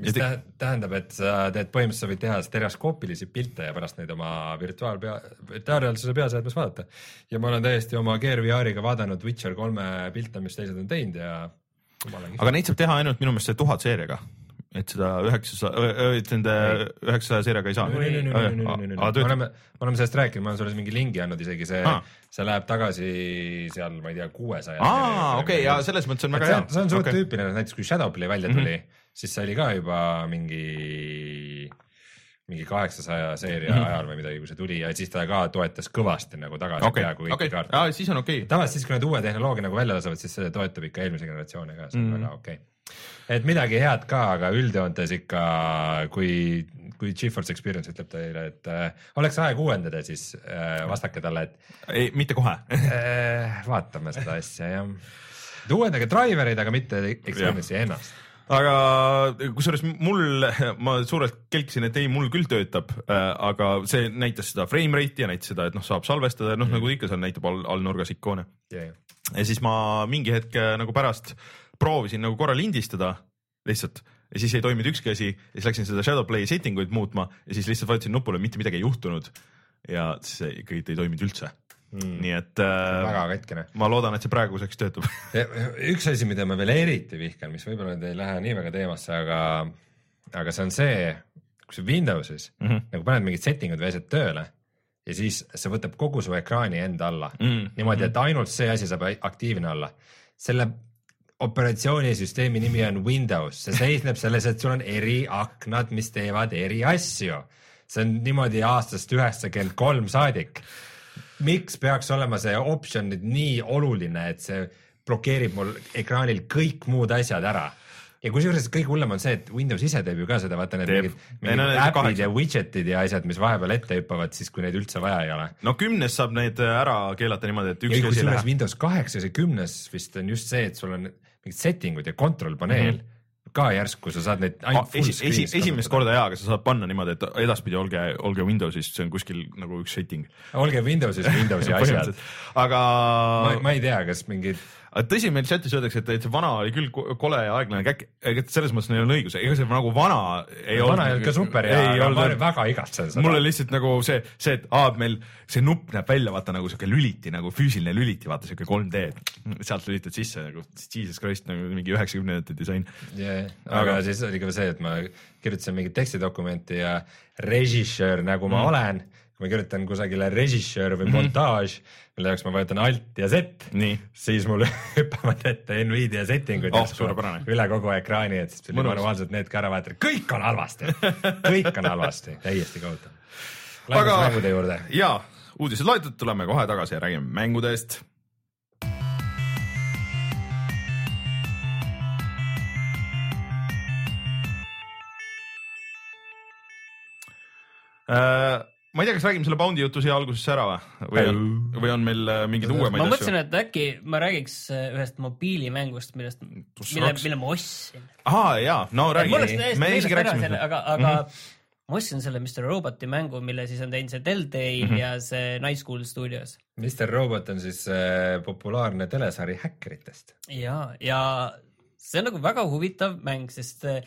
Mis te- tä- tähendab, et sa teed põhimõtteliselt, sa võid teha stereoskoopilisi pilte ja pärast neid oma virtuaalpea, virtuaalreaalsuse peaseadmes vaadata. ja ma olen täiesti oma Gear VR-iga vaadanud Witcher kolme pilte, mis teised on teinud ja aga neid saab teha ainult minu meelest see tuhat seeriaga, et seda üheksasada, et nende üheksasaja seeriaga ei saa. me oleme, me oleme sellest rääkinud, ma olen sulle mingi lingi andnud isegi see Aa., see läheb tagasi seal, ma ei tea, kuuesaja. aa, okei, ja selles mõttes on väga hea see on suht okay.. tüüpiline, näiteks kui Shadowplay välja tuli mm, -hmm. Siis see oli ka juba mingi, mingi kaheksasaja seeria mm. -hmm. ajal või midagi, kui see tuli ja siis ta ka toetas kõvasti nagu tagasi okei, peaaegu kõiki okei, kaarte. siis on okei. tavaliselt siis, kui nad uue tehnoloogia nagu välja lasevad, siis see toetab ikka eelmise generatsiooni ka, see on mm. -hmm. väga okei okay.. et midagi head ka, aga üldjoontes ikka, kui, kui Geforce Experience ütleb teile, et äh, oleks aeg uuendada, siis äh, vastake talle, et ei, mitte kohe. äh, vaatame seda asja jah. uuendage driver'id, aga mitte Experience'i ennast. Aga kusjuures mul, ma suurelt kelkisin, et ei, mul küll töötab äh,, aga see näitas seda frame rate'i ja näitas seda, et noh, saab salvestada, noh nagu ikka seal näitab all, all nurgas ikoone. Yeah. ja siis ma mingi hetk äh, nagu pärast proovisin nagu korra lindistada lihtsalt ja siis ei toiminud ükski asi ja siis läksin seda Shadowplay setting uid muutma ja siis lihtsalt vajutasin nupule, mitte midagi ei juhtunud. ja see ikkagi ei toiminud üldse mm.. nii et äh, väga katkine. ma loodan, et see praeguseks töötab. üks asi, mida ma veel eriti vihkan, mis võib-olla nüüd ei lähe nii väga teemasse, aga, aga see on see, kui sa Windowsis mm. -hmm. nagu paned mingid setting'ud või asjad tööle ja siis see võtab kogu su ekraani enda alla Mm, niimoodi, et ainult see asi saab aktiivne olla. selle operatsioonisüsteemi nimi on Windows, see seisneb selles, et sul on eri aknad, mis teevad eri asju. see on niimoodi aastast üheksakümmend kolm saadik. Miks peaks olema see optsioon nüüd nii oluline, et see blokeerib mul ekraanil kõik muud asjad ära? ja kusjuures kõige hullem on see, et Windows ise teeb ju ka seda, vaata need Teeb. mingid, no mingid need äpid ja widget'id ja asjad, mis vahepeal ette hüppavad, siis kui neid üldse vaja ei ole. no kümnes saab need ära keelata niimoodi, et ja ükski asi ei lähe. Windows kaheksas ja kümnes vist on just see, et sul on mingid setting ud ja control paneel mm -hmm. Ka järsku sa saad neid ainult full esi, esi, esimest korda jaa, aga sa saad panna niimoodi, et edaspidi olge, olge Windowsis, see on kuskil nagu üks setting. olge Windowsis Windowsi asjad. aga ma, ma ei tea, kas mingid, aga tõsi, meil chatis öeldakse, et, et see vana oli küll ko- kole ja aeglane käkk, et selles mõttes neil on õigus, ega see nagu vana ei vana ei olnud ka super ei aga ma olnud, väga igatsen seda. mul on lihtsalt nagu see, see, et aa, meil see nupp näeb välja vaata nagu siuke lüliti nagu füüsiline lüliti, vaata siuke 3D, sealt lülitad sisse nagu jesus christ nagu mingi üheksakümnendate disain. yeah,. aga siis oli ka see, et ma kirjutasin mingit tekstidokumenti ja režissöör, nagu ma mm. olen, kui ma kirjutan kusagile režissöör või montaaž, mille jaoks ma vajutan alt ja nii, siis mul hüppavad ette Nvidia settingud Oh, üle kogu ekraani, et siis tuli manuaalselt need ka ära vahetada, kõik on halvasti, kõik on halvasti, täiesti kohutav. Lähme Aga- mängude juurde. ja uudised loetud, tuleme kohe tagasi ja räägime mängudest. Äh, ma ei tea, kas räägime selle Boundi jutu siia algusesse ära või, või on, või on meil äh, mingeid ma uuemaid mõtlesin, asju? et äkki ma räägiks äh, ühest mobiilimängust, millest, mille mille ma ostsin. aa jaa, no räägi, me isegi rääkisime selle, sellest. aga, aga mm -hmm. ma ostsin selle Mr Roboti mängu, mille siis on teinud see Telltale mm -hmm. ja see Night School Studios. Mr Robot on siis äh, populaarne telesari häkkeritest. ja, ja see on nagu väga huvitav mäng, sest äh,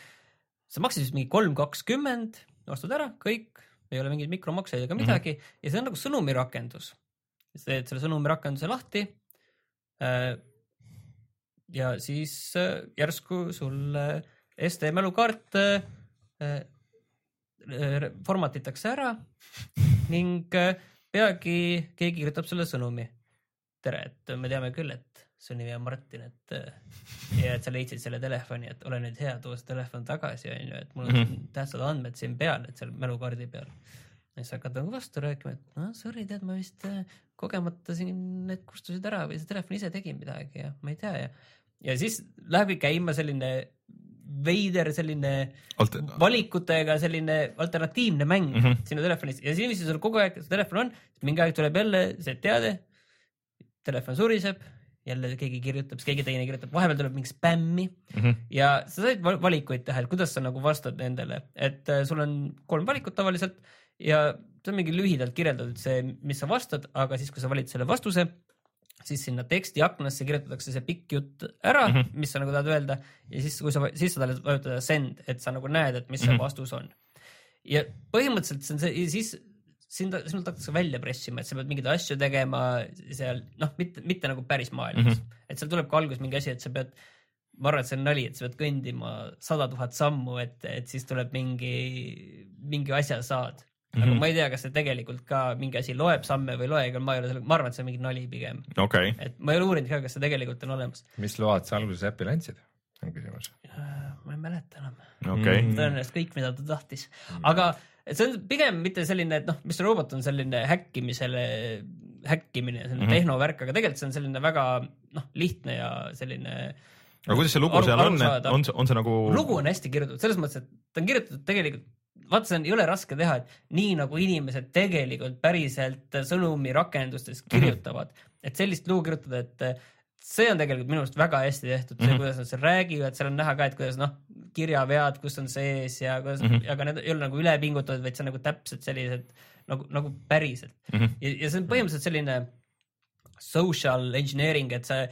see maksis vist mingi kolm kakskümmend, ostad ära, kõik, ei ole mingeid mikromakseid ega midagi mm -hmm. ja see on nagu sõnumirakendus. sa teed selle sõnumirakenduse lahti. ja siis äh, järsku sul äh, SD mälukaart äh, äh, formatitakse ära ning äh, peagi keegi kirjutab sulle sõnumi. tere, et me teame küll, et su nimi on Martin, et äh, ja et sa leidsid selle telefoni, et ole nüüd hea, too see telefon tagasi, onju, et mul on mm -hmm. tähtsad andmed siin peal, et seal mälukaardi peal. ja siis hakkad nagu vastu rääkima, et noh, sorry, tead, ma vist äh, kogemata siin need kustusid ära või see telefon ise tegi midagi ja ma ei tea ja, ja siis lähebki käima selline veider selline Alt- valikutega selline alternatiivne mäng mm. -hmm. sinu telefonis ja siis, mis sul kogu aeg see telefon on, mingi aeg tuleb jälle see teade, telefon suriseb, jälle keegi kirjutab, siis keegi teine kirjutab, vahepeal tuleb mingi spämmi mm Mhm. ja sa said val- valikuid teha, et kuidas sa nagu vastad nendele, et äh, sul on kolm valikut tavaliselt ja see on mingi lühidalt kirjeldatud see, mis sa vastad, aga siis, kui sa valid selle vastuse, siis sinna tekstiaknasse kirjutatakse see pikk jutt ära mm. -hmm. mis sa nagu tahad öelda ja siis, kui sa, siis sa tahad vajutada send, et sa nagu näed, et mis see Mhm. vastus on. ja põhimõtteliselt see on see, siis sind, sinult hakatakse välja pressima, et sa pead mingeid asju tegema seal, noh, mitte, mitte nagu päris maailmas mm. -hmm. et seal tuleb ka alguses mingi asi, et sa pead ma arvan, et see on nali, et sa pead kõndima sada tuhat sammu, et, et siis tuleb mingi, mingi asja saad. aga mm. -hmm. ma ei tea, kas see tegelikult ka mingi asi loeb samme või ei loe, ega ma ei ole selle, ma arvan, et see on mingi nali pigem. okei, et ma ei ole uurinud ka, kas see tegelikult on olemas. mis load sa alguses äppi andsid, on küsimus. ma ei mäleta enam. okei Mm. tõenäoliselt kõik, mida ta tahtis, aga see on pigem mitte selline, et noh, Mr Robot on selline häkkimisele, häkkimine, selline mm. -hmm. tehnovärk, aga tegelikult see on selline väga noh, lihtne ja selline aga kuidas see lugu Aru- seal on, et on see, on see nagu lugu on hästi kirjutatud, selles mõttes, et ta on kirjutatud tegelikult, vaata, see on, ei ole raske teha, et nii nagu inimesed tegelikult päriselt sõnumirakendustes kirjutavad mm, -hmm. et sellist lugu kirjutada, et see on tegelikult minu arust väga hästi tehtud, see Mhm., kuidas nad seal räägivad, seal on näha ka, et kuidas noh, kirjavead, kus on sees ja kuidas mm. -hmm. aga need ei ole nagu üle pingutatud, vaid see on nagu täpselt sellised nagu, nagu päriselt mm. -hmm. ja, ja see on põhimõtteliselt selline social engineering, et sa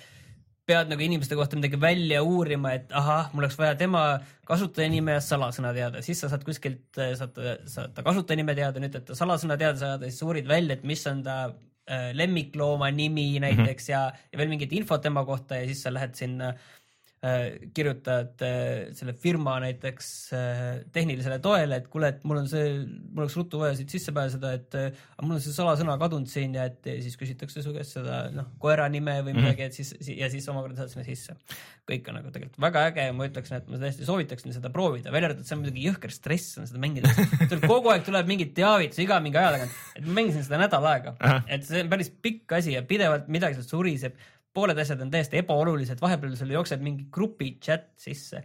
pead nagu inimeste kohta midagi välja uurima, et ahah, mul oleks vaja tema kasutajanime ja salasõna teada, siis sa saad kuskilt, saad, saad ta kasutajanime teada, nüüd, et ta salasõna teada saada, siis uurid välja, et mis on ta lemmiklooma nimi näiteks mm -hmm. ja, ja veel mingit infot tema kohta ja siis sa lähed sinna äh, kirjutad äh, selle firma näiteks äh, tehnilisele toele, et kuule, et mul on see, mul oleks ruttu vaja siit sisse pääseda, et äh, mul on see salasõna kadunud siin ja et siis küsitakse su käest seda noh, koera nime või midagi, et siis ja siis omakorda saad sinna sisse. kõik on nagu tegelikult väga äge ja ma ütleksin, et ma tõesti soovitaksin seda proovida, välja arvatud see on muidugi jõhker stress on seda mängida. kogu aeg tuleb mingit teavitusi iga mingi aja tagant, et ma mängisin seda nädal aega, et see on päris pikk asi ja pidevalt midagi sealt suriseb pooled asjad on täiesti ebaolulised, vahepeal sul jookseb mingi grupi chat sisse.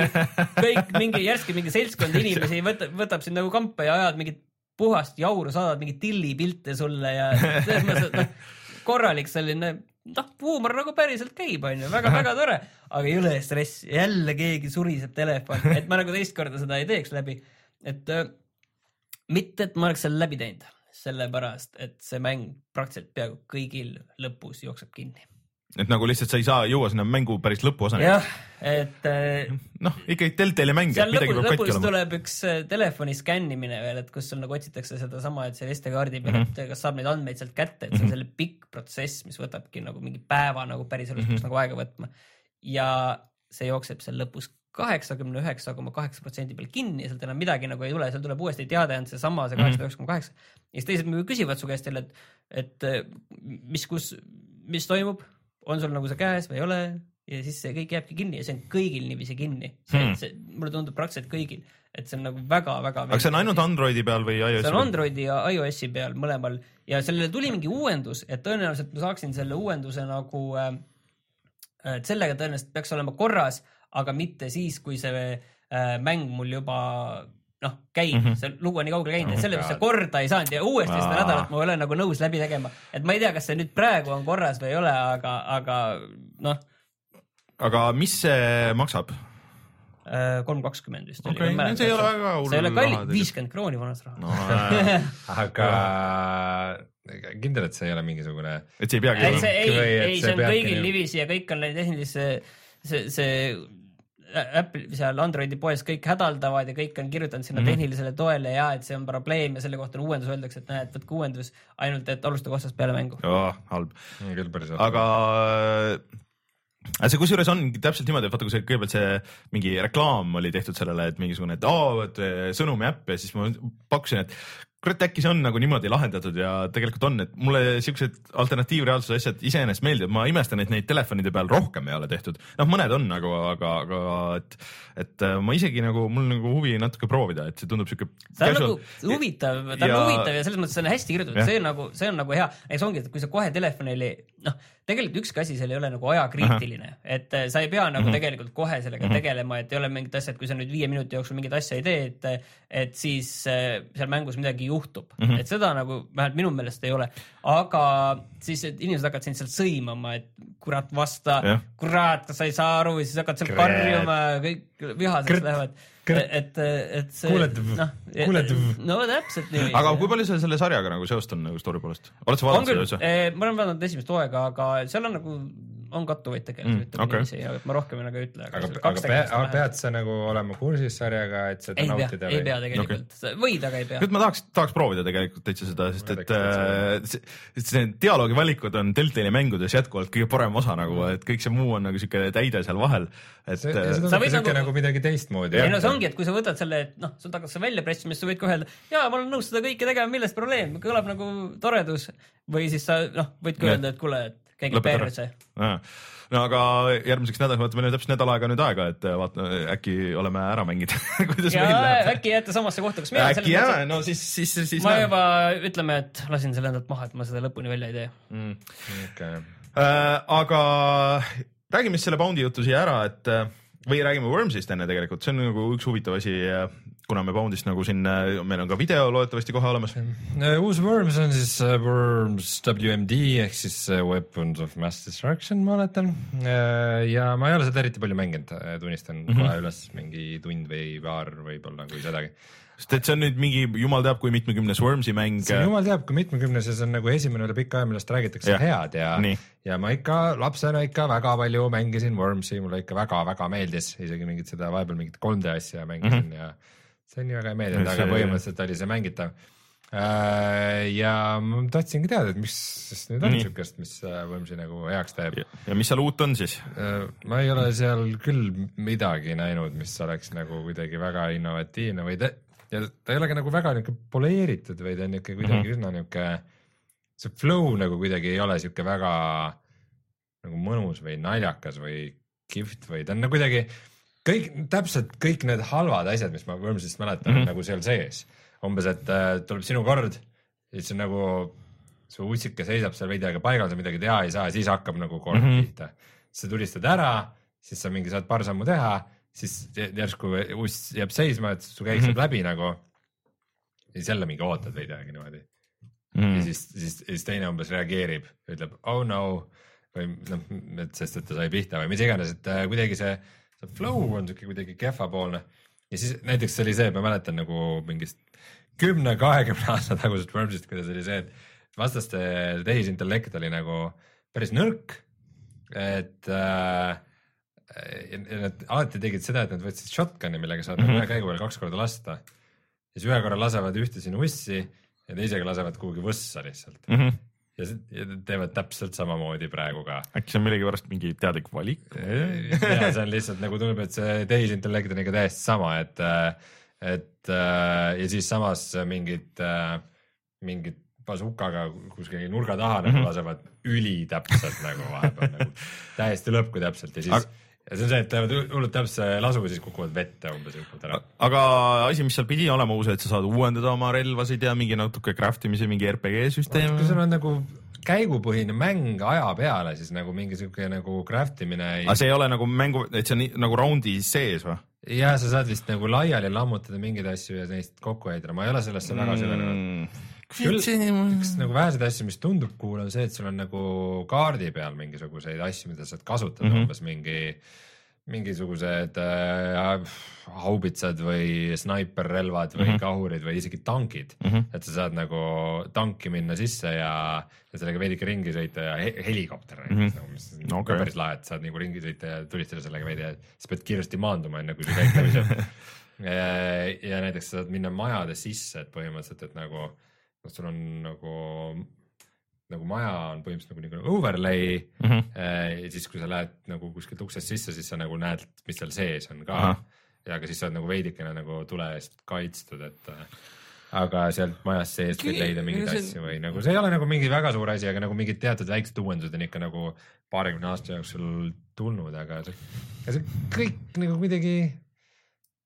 kõik mingi järsku mingi seltskond inimesi võtab, võtab sind nagu kampa ja ajad mingit puhast jauru, saadavad mingeid tillipilte sulle ja selles mõttes, et noh, korralik selline noh, huumor nagu päriselt käib, onju, väga-väga tore, aga jõle stress, jälle keegi suriseb telefoni, et ma nagu teist korda seda ei teeks läbi, et äh, mitte, et ma oleks selle läbi teinud, sellepärast et see mäng praktiliselt peaaegu kõigil lõpus jookseb kinni et nagu lihtsalt sa ei saa jõua sinna mängu päris lõpuosani. jah, et äh, noh, ikkagi Deltali mäng. seal lõpus, lõpus tuleb üks äh, telefoni skännimine veel, et kus sul nagu otsitakse sedasama, et selle SD-kaardi peal mm, -hmm. et kas saab neid andmeid sealt kätte, et see on mhm. selle pikk protsess, mis võtabki nagu mingi päeva nagu päriselus mm -hmm. nagu aega võtma. ja see jookseb seal lõpus kaheksakümne üheksa koma kaheksa protsendi peal kinni ja sealt enam midagi nagu ei tule, seal tuleb uuesti teade, on seesama, see mhm. kaheksakümmend üheksa koma kaheksa. ja siis teised muidugi küsivad su käest jälle, et, et mis, kus, mis toimub on sul nagu see käes või ei ole ja siis see kõik jääbki kinni ja see on kõigil niiviisi kinni. see hmm., see mulle tundub praktiliselt kõigil, et see on nagu väga-väga. aga see on ainult Androidi peal või iOS-i peal? see on Androidi ja iOS-i peal mõlemal ja sellele tuli mingi uuendus, et tõenäoliselt ma saaksin selle uuenduse nagu äh,, et sellega tõenäoliselt peaks olema korras, aga mitte siis, kui see äh, mäng mul juba noh, käib mm, -hmm. see lugu on nii kaugele käinud, et sellepärast see korda ei saanud ja uuesti Aa. seda nädalat ma ei ole nagu nõus läbi tegema. et ma ei tea, kas see nüüd praegu on korras või ei ole, aga, aga noh. aga mis see maksab? Äh, kolm kakskümmend vist okay, oli. see ei ole väga hull. see ei ole kallis, viiskümmend krooni vanast raha no, aga kindel, et see ei ole mingisugune. et see ei peagi olema. ei, ei, see on kõigil niiviisi ja kõik on tehnilise, see, see Apple seal Androidi poes kõik hädaldavad ja kõik on kirjutanud sinna mm -hmm. tehnilisele toele ja et see on probleem ja selle kohta on uuendus, öeldakse, et näed, võtke uuendus, ainult et alustage otsast peale mängu oh,. halb. küll päris halb. aga äh, see kusjuures on täpselt niimoodi, et vaata, kui see kõigepealt see mingi reklaam oli tehtud sellele, et mingisugune, et aa, et sõnumi äpp ja siis ma pakkusin, et kurat, äkki see on nagu niimoodi lahendatud ja tegelikult on, et mulle siuksed alternatiivreaalsuse asjad iseenesest meeldivad, ma imestan, et neid telefonide peal rohkem ei ole tehtud. noh, mõned on nagu, aga, aga et, et äh, ma isegi nagu, mul nagu huvi natuke proovida, et see tundub siuke. see on casual. nagu huvitav, ta on ja... huvitav ja selles mõttes see on hästi kirjutatud, see on nagu, see on nagu hea, näiteks ongi, et kui sa kohe telefonile, noh, tegelikult ükski asi seal ei ole nagu ajakriitiline, et äh, sa ei pea nagu mm -hmm. tegelikult kohe sellega mm -hmm. tegelema, et ei ole mingit asja, et kui sa nüüd viie minuti jooksul mingit asja ei tee, et, et siis äh, seal mängus midagi juhtub mm, -hmm. et seda nagu vähemalt minu meelest ei ole, aga siis inimesed hakkavad sind sealt sõimama, et kurat, vasta, kurat, kas sa ei saa aru ja siis hakkad seal karjuma, kõik vihaseks lähevad. Et, et see. noh, no täpselt nii. aga kui palju seal selle sarjaga nagu seost on nagu story poolest, oled sa vaadanud seda üldse? Ma olen vaadanud esimest hooaega, aga seal on nagu on kattuvaid tegelasi mm,, ütleme okay. niiviisi ja ma rohkem nagu ei ütle. aga, aga pea, aga pead sa nagu olema kursis sarjaga, et seda ei nautida pea, või? ei pea tegelikult okay., võid, aga ei pea. nüüd ma tahaks, tahaks proovida tegelikult täitsa seda, sest et äh, see, see dialoogi valikud on Deltali mängudes jätkuvalt kõige parem osa nagu, et kõik see muu on nagu siuke täide seal vahel. et see, see äh, siuke nagu, nagu midagi teistmoodi. ei no see ongi, et kui sa võtad selle, et noh, sul hakkab see välja pressima, siis sa võid kohe öelda, jaa, ma olen nõus seda kõike tegema, milles probleem, kõlab nagu toredus. või siis sa noh, võid ka öelda, et kuule, et käige perse no aga järgmiseks nädalaks, vaata meil on täpselt nädal aega nüüd aega, et äh, vaata äkki oleme ära mänginud kuidas ja, meil läheb. äkki jääte samasse kohta, kus mina. äkki jaa, no siis, siis, siis. ma juba ütleme, et lasin selle endalt maha, et ma seda lõpuni välja ei tee mm.. Okay. Äh, aga räägime siis selle Boundi jutu siia ära, et äh, või räägime Wormsist enne tegelikult, see on nagu üks huvitav asi äh, kuna me Boundist nagu siin, äh, meil on ka video loodetavasti kohe olemas. Äh, uus Worms on siis äh, Worms WMD ehk siis Weapons of Mass Destruction, ma oletan. ja ma ei ole seda eriti palju mänginud, tunnistan mm -hmm. kohe üles mingi tund või paar võib-olla, kui sedagi sest et see on nüüd mingi jumal teab kui mitmekümnes Wormsi mäng. see on jumal teab kui mitmekümnes ja see on nagu esimene üle pika aja, millest räägitakse ja. head ja, ja ma ikka lapsena ikka väga palju mängisin Wormsi, mulle ikka väga-väga meeldis, isegi mingit seda vahepeal mingit 3D asja mängisin mm -hmm. ja see nii väga ei meeldinud, aga põhimõtteliselt oli see mängitav. Äh, ja ma tahtsingi teada, et mis siis nüüd on siukest, mis äh, Wormsi nagu heaks teeb. ja mis seal uut on siis? Äh, ma ei ole seal küll midagi näinud, mis oleks nagu kuidagi väga innovatiivne või ta, ja ta ei ole ka nagu väga niuke poleeritud või ta on niuke kuidagi mm -hmm. üsna niuke, see flow nagu kuidagi ei ole siuke väga nagu mõnus või naljakas või kihvt või ta on nagu kuidagi kõik, täpselt kõik need halvad asjad, mis ma Wormsist mäletan mm. -hmm. nagu seal sees. umbes, et äh, tuleb sinu kord siis on nagu su ussike seisab seal veidi aega paigal, sa midagi teha ei saa, siis hakkab nagu kord mm. -hmm. pihta. sa tulistad ära, siis sa mingi saad paar sammu teha, siis jä- järsku uss jääb seisma, et su käik saab Mhm. läbi nagu. ja siis jälle mingi ootad veidi aega niimoodi Mm. ja siis, siis, siis teine umbes reageerib, ütleb oh no või noh, et sest, et ta sai pihta või mis iganes, et äh, kuidagi see, see flow on siuke kuidagi kehvapoolne. ja siis näiteks see oli see, ma mäletan nagu mingist kümne, kahekümne aasta tagusest Wormsist, kuidas oli see, et vastaste tehisintellekt oli nagu päris nõrk. et äh, nad alati tegid seda, et nad võtsid shotgun'i, millega saad mm. -hmm. ühe käigu peale kaks korda lasta. ja siis ühe korra lasevad ühte sinu ussi ja teisega lasevad kuhugi võssa lihtsalt Mm -hmm. Ja, ja teevad täpselt samamoodi praegu ka. äkki see on millegipärast mingi teadlik valik? ja see on lihtsalt nagu tundub, et see tehisintellekt on ikka täiesti sama, et, et ja siis samas mingid, mingid basukaga kuskil nurga taha nagu Mhm. lasevad ülitäpselt nagu vahepeal nagu täiesti lõpku täpselt ja siis Aga- ja see on see, et teevad hullult täpse lasu ja siis kukuvad vette umbes hüppavad ära. aga asi, mis seal pidi olema uus, et sa saad uuendada oma relvasid ja mingi natuke craft imise, mingi RPG süsteem kui sul on nagu käigupõhine mäng aja peale, siis nagu mingi siuke nagu craft imine ei aga see ei ole nagu mängu, et see on nii, nagu raundi sees või? ja sa saad vist nagu laiali lammutada mingeid asju ja neist kokku heidra, ma ei ole sellesse väga süvenenud. Küll- üks nagu väheseid asju, mis tundub cool, on see, et sul on nagu kaardi peal mingisuguseid asju, mida saad kasutada mm. -hmm. umbes mingi, mingisugused äh, haubitsad või snaiperrelvad või mm. -hmm. kahurid või isegi tankid mm. -hmm. et sa saad nagu tanki minna sisse ja, ja sellega veidike ringi sõita ja he helikopter näiteks mm. -hmm. mis on okay. päris lahe, et saad nagu ringi sõita ja tulistada sellega veidi ja siis pead kiiresti maanduma, enne kui su käik läbi saab ja, ja näiteks sa saad minna majade sisse, et põhimõtteliselt, et nagu noh, sul on nagu, nagu maja on põhimõtteliselt nagu niisugune overlay Mm -hmm. eh, ja siis, kui sa lähed nagu kuskilt uksest sisse, siis sa nagu näed, mis seal sees on ka Ahah.. ja aga siis sa oled nagu veidikene nagu tule eest kaitstud, et äh, aga sealt majast seest võid leida mingeid See- asju või nagu see ei ole nagu mingi väga suur asi, aga nagu mingid teatud väiksed uuendused on ikka nagu paarikümne aasta jooksul tulnud, aga see, see kõik nagu kuidagi,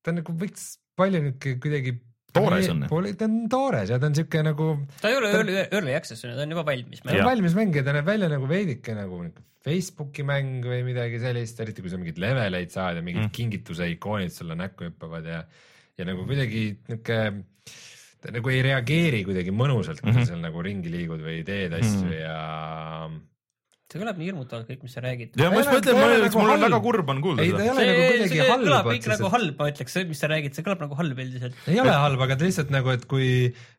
ta on nagu võiks palju niuke kuidagi Toores on. ta on toores ja ta on siuke nagu ta ei ole Ta- early, early access, ta on juba valmis. ta on valmis mäng ja ta näeb välja nagu veidike nagu Facebooki mäng või midagi sellist, eriti kui sa mingeid leveleid saad ja mingid Mm. mm. kingituse ikoonid sulle näkku hüppavad ja, ja nagu kuidagi niuke, ta nagu ei reageeri kuidagi mõnusalt, kui Mhm. sa seal nagu ringi liigud või teed asju Mhm. mm. ja see kõlab nii hirmutavalt kõik, mis sa räägid. ja ma just mõtlen, ole, mul nagu on väga halb. kurb on kuulda ei, ta ei seda. nagu see, kuidagi see halb kõlab kõik nagu halb, ma ütleks, mis sa räägid, see kõlab nagu halb üldiselt. ei ole halb, aga lihtsalt nagu, et kui,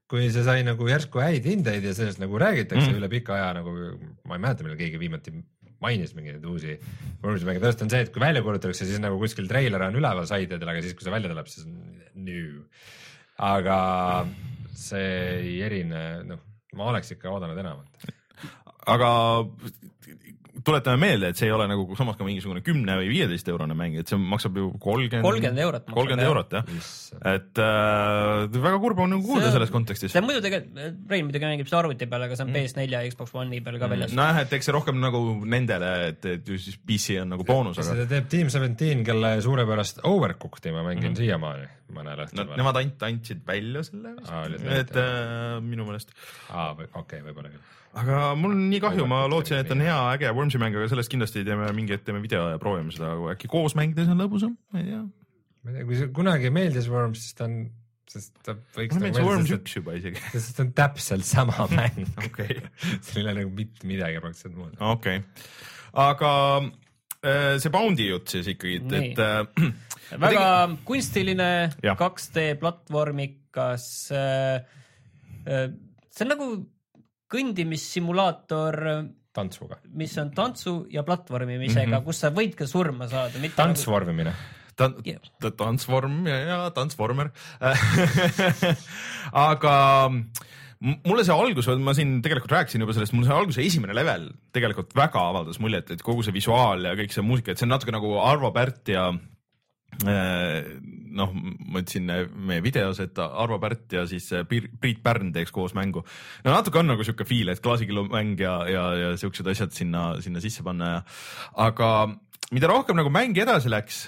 kui see sai nagu järsku häid hindeid ja sellest nagu räägitakse Mm. üle pika aja nagu, ma ei mäleta, millal keegi viimati mainis mingeid uusi Wormsi mänge, tõesti on see, et kui välja kuulutatakse, siis nagu kuskil treiler on üleval saidadel, aga siis, kui see välja tuleb, siis on new. aga see ei erine, noh, ma oleks ikka oodanud enamat. aga tuletame meelde, et see ei ole nagu samas ka mingisugune kümne või viieteist eurone mäng, et see maksab ju kolmkümmend. kolmkümmend eurot kolmkümmend jah. eurot jah, et äh, väga kurb on nagu kuulda See- selles kontekstis see. on muidu tegelikult, Rein muidugi mängib seda arvuti peal, aga see on PS4 ja Xbox One'i peal ka väljas. nojah, et eks see rohkem nagu nendele, et, et ju siis PC on nagu boonus, aga seda teeb Team Seventeen, kelle suurepärast Overcooked'i ma mängin mm. siiamaani mõnel õhtul. nemad ainult andsid välja selle vist et äh, minu meelest. aa, okei okay,, võib-olla küll. Aga mul on nii kahju, ma lootsin, et on hea äge Wormsi mäng, aga sellest kindlasti teeme mingi hetk teeme video ja proovime seda, äkki koos mängides on lõbusam, ma ei tea. ma ei tea, kui see kunagi meeldis Worms, siis ta on, sest ta võiks mulle nagu meeldis Worms üks juba isegi. sest ta on täpselt sama mäng. okei, seal ei ole nagu mitte midagi praktiliselt muud. okei, aga äh, see Bounty jutt siis ikkagi, et, et äh, väga kunstiline Jah. 2D platvormikas äh,. Äh, see on nagu kõndimissimulaator, tantsuga. mis on tantsu ja platvormimisega mm. -hmm. kus sa võid ka surma saada, mitte tantsvormimine. ta ta transform ja, ja transformer aga m- mulle see algus, ma siin tegelikult rääkisin juba sellest, mulle see alguse esimene level tegelikult väga avaldas muljet, et kogu see visuaal ja kõik see muusika, et see on natuke nagu Arvo Pärt ja äh, noh, ma ütlesin äh, meie videos, et Arvo Pärt ja siis äh, Priit Pärn teeks koos mängu. no natuke on nagu sihuke feel, et klaasikillumäng ja, ja, ja siuksed asjad sinna, sinna sisse panna ja, aga mida rohkem nagu mäng edasi läks,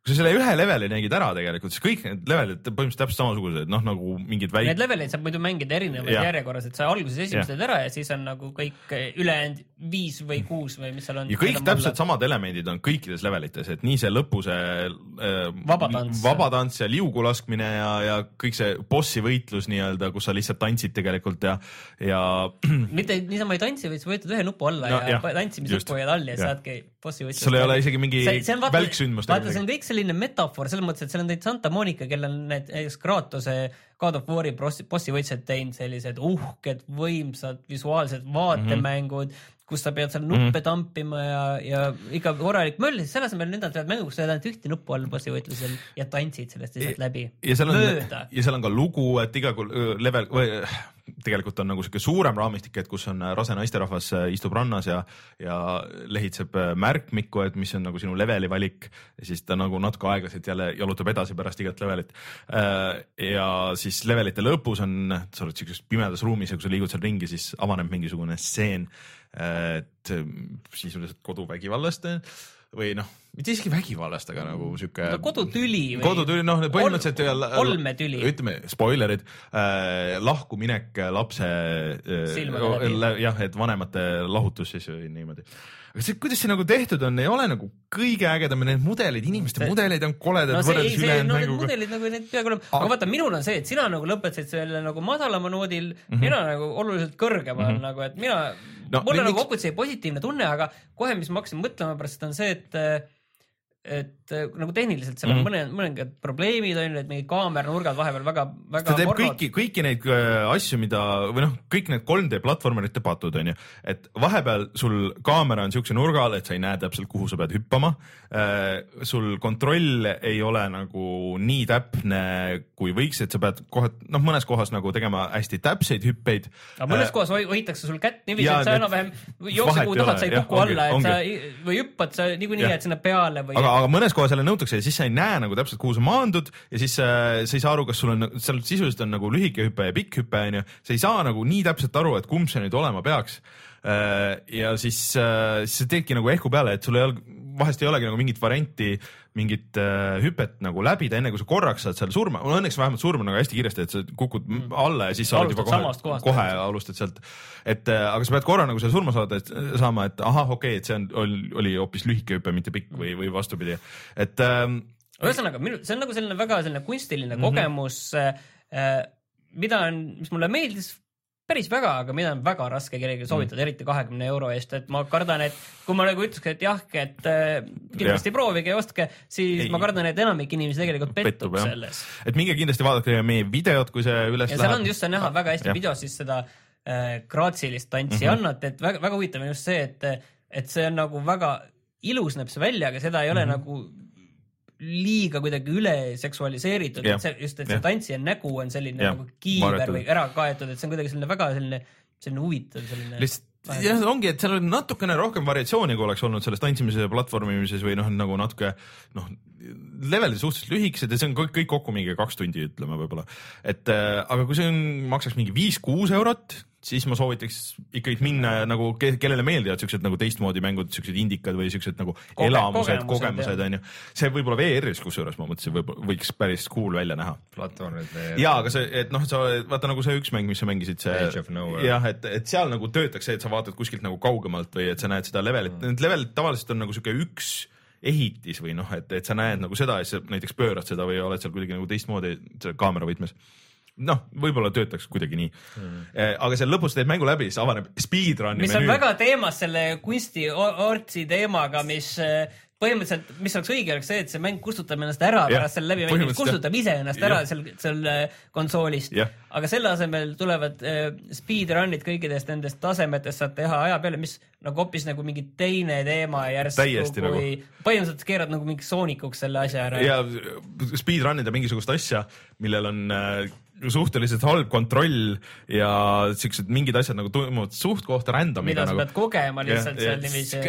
kui sa selle ühe leveli nägid ära tegelikult, siis kõik need levelid põhimõtteliselt täpselt samasugused, noh nagu mingid Need väiksed. leveleid saab muidu mängida erinevas Jah. järjekorras, et sa alguses esimesed teed ära ja siis on nagu kõik ülejäänud viis või kuus või mis seal on. ja kõik täpselt samad elemendid on kõikides levelites, et nii see lõpu see äh, Vabatants. vabatants ja liugu laskmine ja, ja kõik see bossi võitlus nii-öelda, kus sa lihtsalt tantsid tegelikult ja, ja mitte niisama ei tantsi, vaid sa vajutad ühe nupu alla No ja, ja tantsimisnupu hoiad all ja Jah. saadki bossi võitlust. sul ei ole isegi mingi välksündmust ega vaata, see on kõik selline metafoor selles mõttes, et seal on neid Santa Monica, kellel on need näiteks Kratose God of War'i bossi võitlused teinud sellised uhked, võimsad visuaalsed vaatemängud mm, -hmm. kus sa pead seal nuppe mm -hmm. tampima ja, ja ikka korralik möll, selle asemel nüüd nad teevad mängu, kus sa ainult ühte nuppu all bossi võitlusel ja tantsid sellest lihtsalt läbi. ja seal on ja seal on ka lugu, et iga level või tegelikult on nagu sihuke suurem raamistik, et kus on rase naisterahvas äh, istub rannas ja, ja lehitseb äh, märkmikku, et mis on nagu sinu leveli valik siis ta nagu natuke aeglaselt jälle jalutab edasi pärast igat levelit. ja siis levelite lõpus on, sa oled siukses pimedas ruumis ja kui sa liigud seal ringi, siis avaneb mingisugune stseen, et äh, sisuliselt koduvägivallast või noh, mitte isegi vägivallast, aga nagu sihuke kodutüli või kodutüli, noh põhimõtteliselt Ol- olmetüli. ütleme spoilerid äh,, lahkuminek lapse äh, jah, et vanemate lahutus siis või niimoodi. aga see, kuidas see nagu tehtud on, ei ole nagu kõige ägedam, need mudelid, inimeste See- mudelid on koledad no võrreldes ülejäänud no mänguga. mudelid nagu need peaaegu olema, aga vaata, minul on see, et sina nagu lõpetasid selle nagu madalama noodil mm. -hmm. mina nagu oluliselt kõrgemal mm -hmm. nagu, et mina No, mul on miks- nagu hoopis see positiivne tunne, aga kohe, mis ma hakkasin mõtlema pärast on see, et et nagu tehniliselt seal on mm -hmm. mõned, mõningad probleemid on ju, et mingid kaameranurgad vahepeal väga, väga ta teeb pornod. kõiki, kõiki neid äh, asju, mida või noh, kõik need 3D platvormerite patud on ju, et vahepeal sul kaamera on siukse nurga all, et sa ei näe täpselt, kuhu sa pead hüppama. sul kontroll ei ole nagu nii täpne, kui võiks, et sa pead kohe noh, mõnes kohas nagu tegema hästi täpseid hüppeid. aga mõnes kohas hoi- hoitakse sul kätt niiviisi, et sa enam-vähem jooksed kuhu tahad, sa ei kuku alla, et sa ongi. ei- või hüppad sa niikuinii jääd sinna peale või aga, aga mõnes kohas jälle nõutakse ja siis sa ei näe nagu täpselt, kuhu sa maandud ja siis äh, sa ei saa aru, kas sul on, seal sisuliselt on nagu lühike hüpe ja pikk hüpe onju, sa ei saa nagu nii täpselt aru, et kumb see nüüd olema peaks. ja siis, siis sa teedki nagu ehku peale, et sul ei ole, vahest ei olegi nagu mingit varianti, mingit äh, hüpet nagu läbida, enne kui sa korraks saad seal surma, õnneks vähemalt surma nagu hästi kiiresti, et sa kukud mm. alla ja siis sa oled juba kohe kohe alustad sealt. et äh, aga sa pead korra nagu selle surma saada, et saama, et ahah, okei okay,, et see on, oli hoopis lühike hüpe, mitte pikk või, või vastupidi, et ähm, ühesõnaga, see on nagu selline väga selline kunstiline mm -hmm. kogemus äh,, mida on, mis mulle meeldis päris väga, aga mida on väga raske kellelegi soovitada mm, eriti kahekümne euro eest, et ma kardan, et kui ma nagu ütleks, et jah, et äh, kindlasti proovige ja ostke, siis Ei. ma kardan, et enamik inimesi tegelikult pettub, Pettub, selles. et minge kindlasti vaadake meie videot, kui see üles ja seal on läheb. just see näha väga hästi Jah. videos siis seda äh, graatsilist tantsi mm -hmm. annat, et väga, väga huvitav on just see, et, et see on nagu väga ilus näeb see välja, aga seda ei ole mm -hmm. nagu liiga kuidagi üle seksualiseeritud, et see just, et see tantsija nägu on selline Jah, nagu kiiver või ära kaetud, et see on kuidagi selline väga selline, selline huvitav selline. lihtsalt jah, ongi, et seal on natukene rohkem variatsiooni, kui oleks olnud selles tantsimise ja platvormimises või noh, nagu natuke noh, levelid suhteliselt lühikesed ja see on kõik, kõik kokku mingi kaks tundi, ütleme võib-olla. et äh, aga kui see on, maksaks mingi viis-kuus eurot, siis ma soovitaks ikkagi minna nagu, kellele meeldivad siuksed nagu teistmoodi mängud, siuksed indikad või siuksed nagu Koge- elamused, kogemused, onju. see võib-olla VR-is kusjuures ma mõtlesin, võib-olla võiks päris cool välja näha platvormid. ja, aga see, et noh, sa vaata nagu see üks mäng, mis sa mängisid, see Age of Nowhere. jah, et, et seal nagu töötaks see, et sa vaatad kuskilt nagu kaugemalt või et sa näed seda levelit mm., need levelid tavaliselt on nagu sihuke üks ehitis või noh, et, et sa näed nagu seda ja siis näiteks pöörad seda või oled seal kuidagi nagu teistmoodi kaamera võtmes noh, võib-olla töötaks kuidagi nii mm.. aga seal lõpus teed mängu läbi, siis avaneb speedrun'i mis on väga teemas selle kunstiortsi teemaga, mis äh, põhimõtteliselt, mis oleks õige, oleks see, et see mäng kustutab ennast ära Jah, pärast selle läbimängimist, kustutab iseennast ära Jah. seal, seal äh, konsoolist aga selle asemel tulevad äh, speedrun'id kõikidest nendest tasemetest saad teha aja peale, mis nagu hoopis nagu mingi teine teema järsku Täiesti nagu. kui põhimõtteliselt keerad nagu mingi soonikuks selle asja ära. ja speedrun ida mingisugust asja, millel on äh, suhteliselt halb kontroll ja siuksed mingid asjad nagu toimuvad suht-koht random'iga mida sa nagu. pead kogema lihtsalt seal niiviisi.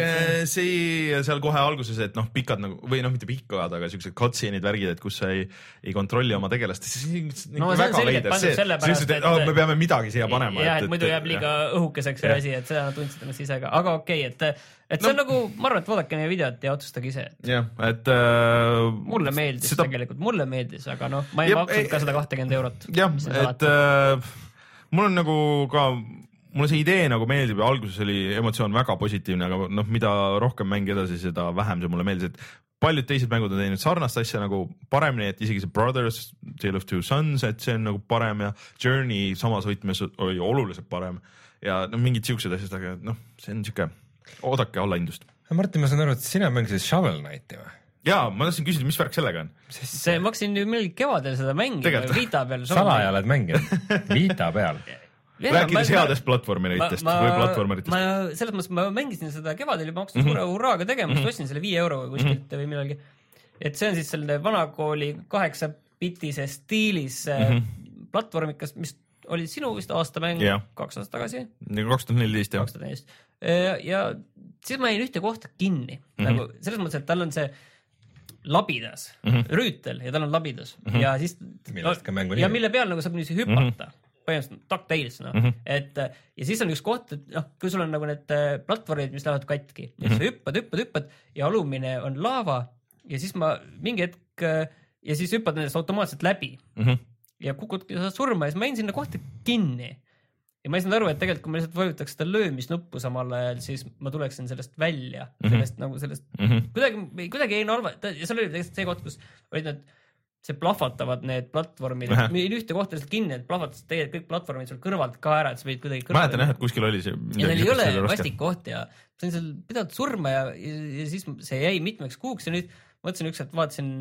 see seal kohe alguses, et noh, pikad nagu või noh, mitte pikad, aga siuksed cutscene'id, värgid, et kus sa ei, ei kontrolli oma tegelast. No see on selgelt pandud sellepärast, et- et me peame midagi siia panema. jah, et muidu jääb liiga õhukeseks see asi, et seda tundsid ennast ise ka, aga okei okay,, et, et see on nagu, ma arvan, et vaadake meie videot ja otsustage ise. jah, et äh, mulle meeldis seda- tegelikult, mulle meeldis, aga noh, ma ei maksnud ka seda kahtekümmend eurot. jah, et äh, mul on nagu ka, mulle see idee nagu meeldib ja alguses oli emotsioon väga positiivne, aga noh, mida rohkem mäng edasi, seda vähem see mulle meeldis, et paljud teised mängud on teinud sarnast asja nagu paremini, et isegi see Brothers, Tale of Two Sons, et see on nagu parem ja Journey samas võtmes oli oluliselt parem ja no mingid siuksed asjad, aga noh, see on siuke, oodake allahindlust. Martin, ma saan aru, et sina mängisid Shovel Knighti või? ja ma tahtsin küsida, mis värk sellega on? see, ma hakkasin ju millalgi kevadel seda mängima. Vita peal. salaja oled mänginud, Vita peal. rääkides headest platvormeritest või platvormeritest. ma selles mõttes, ma mängisin seda kevadel juba, hakkasin suure hurraaga tegema, siis ostsin selle viie euroga kuskilt või millalgi. et see on siis selline vanakooli kaheksapitise stiilis mm -hmm. platvormikas, mis oli sinu vist aastamäng Jah. kaks aastat tagasi, kaks tuhat neliteist jah kaks. tuhat neliteist. ja siis ma jäin ühte kohta kinni mm, -hmm. nagu selles mõttes, et tal on see labidas mm. -hmm. rüütel ja tal on labidas mm -hmm. ja siis Millest ka mängu ja nimi. mille peal nagu saab niiviisi hüpata mm -hmm põhimõtteliselt DuckTales noh mm. -hmm. et äh, ja siis on üks koht, et noh, kui sul on nagu need äh, platvormid, mis lähevad katki ja siis sa hüppad, hüppad, hüppad ja alumine on laava ja siis ma mingi hetk äh, ja siis hüppad nendest automaatselt läbi Mhm. Ja kukud, saad surma ja siis ma jäin sinna kohta kinni. ja ma ei saanud aru, et tegelikult kui ma lihtsalt vajutaks seda löömisnuppu samal ajal, siis ma tuleksin sellest välja mm, -hmm. sellest nagu sellest Mhm. kuidagi, kuidagi jäin halva, ja seal oli tegelikult see koht, kus olid need, see plahvatavad need platvormid, jäin ühte kohta lihtsalt kinni, et plahvatasid tegelikult kõik platvormid sul kõrvalt ka ära, et sa pidid kuidagi mäletan jah, et kuskil oli see. ja neil ei ole vastik koht ja sain seal pidanud surma ja, ja, ja siis see jäi mitmeks kuuks ja nüüd mõtlesin üks hetk, vaatasin,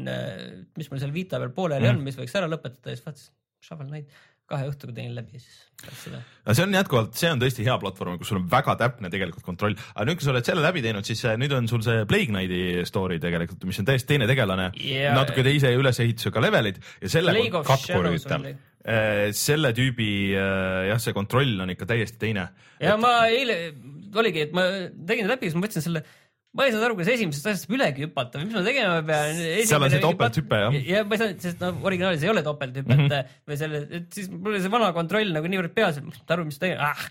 mis mul seal Vita peal pooleli mm. on, mis võiks ära lõpetada ja siis vaatasin, Shovel Knight, kahe õhtuga tegin läbi ja siis seda. aga see on jätkuvalt, see on tõesti hea platvorm, kus sul on väga täpne tegelikult kontroll, aga nüüd, kui sa oled selle läbi teinud, siis äh, nüüd on sul see Plague Knighti story tegelikult, mis on täiesti teine tegelane Ja- natuke teise ülesehitusega levelid ja selle rüütel. oli. äh, selle tüübi äh, jah, see kontroll on ikka täiesti teine. ja ma eile oligi, et ma tegin läbi, siis ma mõtlesin selle, ma ei saanud aru, kas esimesest asjast ülegi hüpata või mis ma tegema pean. Seal on see topelthüpe, jah. ja ma ei saanud, sest noh, originaalis ei ole topelthüpet mm -hmm. või selle, et siis mul oli see vana kontroll nagu niivõrd peas, et ma ei saanud aru, mis tegema ah,,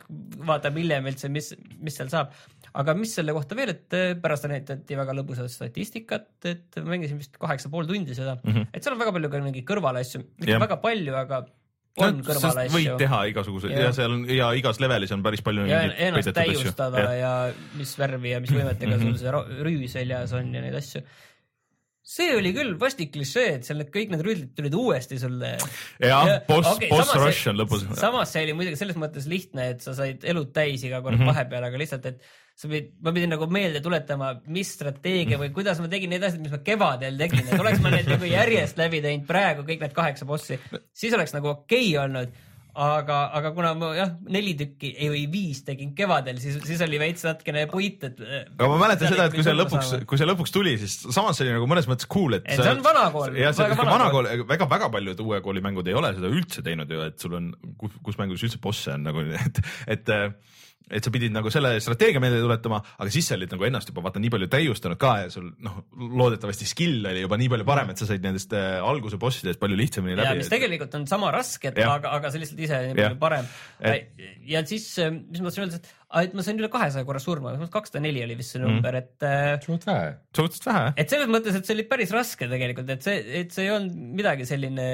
vaatame hiljem üldse, mis, mis seal saab. aga mis selle kohta veel, et eh, pärast näidati väga lõbusat statistikat, et mängisin vist kaheksa pool tundi seda mm, -hmm. et seal on väga palju ka mingeid kõrvalasju, mitte Jah. väga palju, aga on kõrvalasju. võid teha igasuguseid ja. Ja seal on ja igas levelis on päris palju. ja ennast täiustada ja. ja mis värvi ja mis võimetega Mhm. sul see ro- rüü seljas on ja neid asju. see oli küll vastik klišee, et seal need kõik need rüütlid tulid uuesti sulle. jah, boss okei,, boss rush see- on lõpus. samas see oli muidugi selles mõttes lihtne, et sa said elud täis iga kord mm Mhm. -hmm. vahepeal, aga lihtsalt, et sa pidid, ma pidin nagu meelde tuletama, mis strateegia või kuidas ma tegin neid asju, mis ma kevadel tegin, et oleks ma need nagu järjest läbi teinud praegu kõik need kaheksa bossi, siis oleks nagu okei okay olnud aga, aga kuna ma jah, neli tükki, ei või viis tegin kevadel, siis, siis oli veits natukene puit, et. aga ma mäletan seda, et kui see lõpuks, kui see lõpuks tuli, siis samas see oli nagu mõnes mõttes cool, et. See on vanakool, jah, see on vanakool. vanakool, väga, väga paljud uue kooli mängud ei ole seda üldse teinud ju, et sul on, kus mängus üldse bosse on nagu, et, et et sa pidid nagu selle strateegia meelde tuletama, aga siis sa olid nagu ennast juba vaata nii palju täiustanud ka ja sul noh, loodetavasti skill oli juba nii palju parem, et sa said nendest äh, alguse bossidest palju lihtsamini ja läbi. mis tegelikult on sama raske, aga, aga sa lihtsalt ise nii Jah. palju parem Et-. ja siis, mis ma tahtsin öelda, et, et ma sain üle kahesaja korra surma, kakssada neli oli vist see number, et äh, suht vähe. suhteliselt vähe. et selles mõttes, et see oli päris raske tegelikult, et see, et see ei olnud midagi selline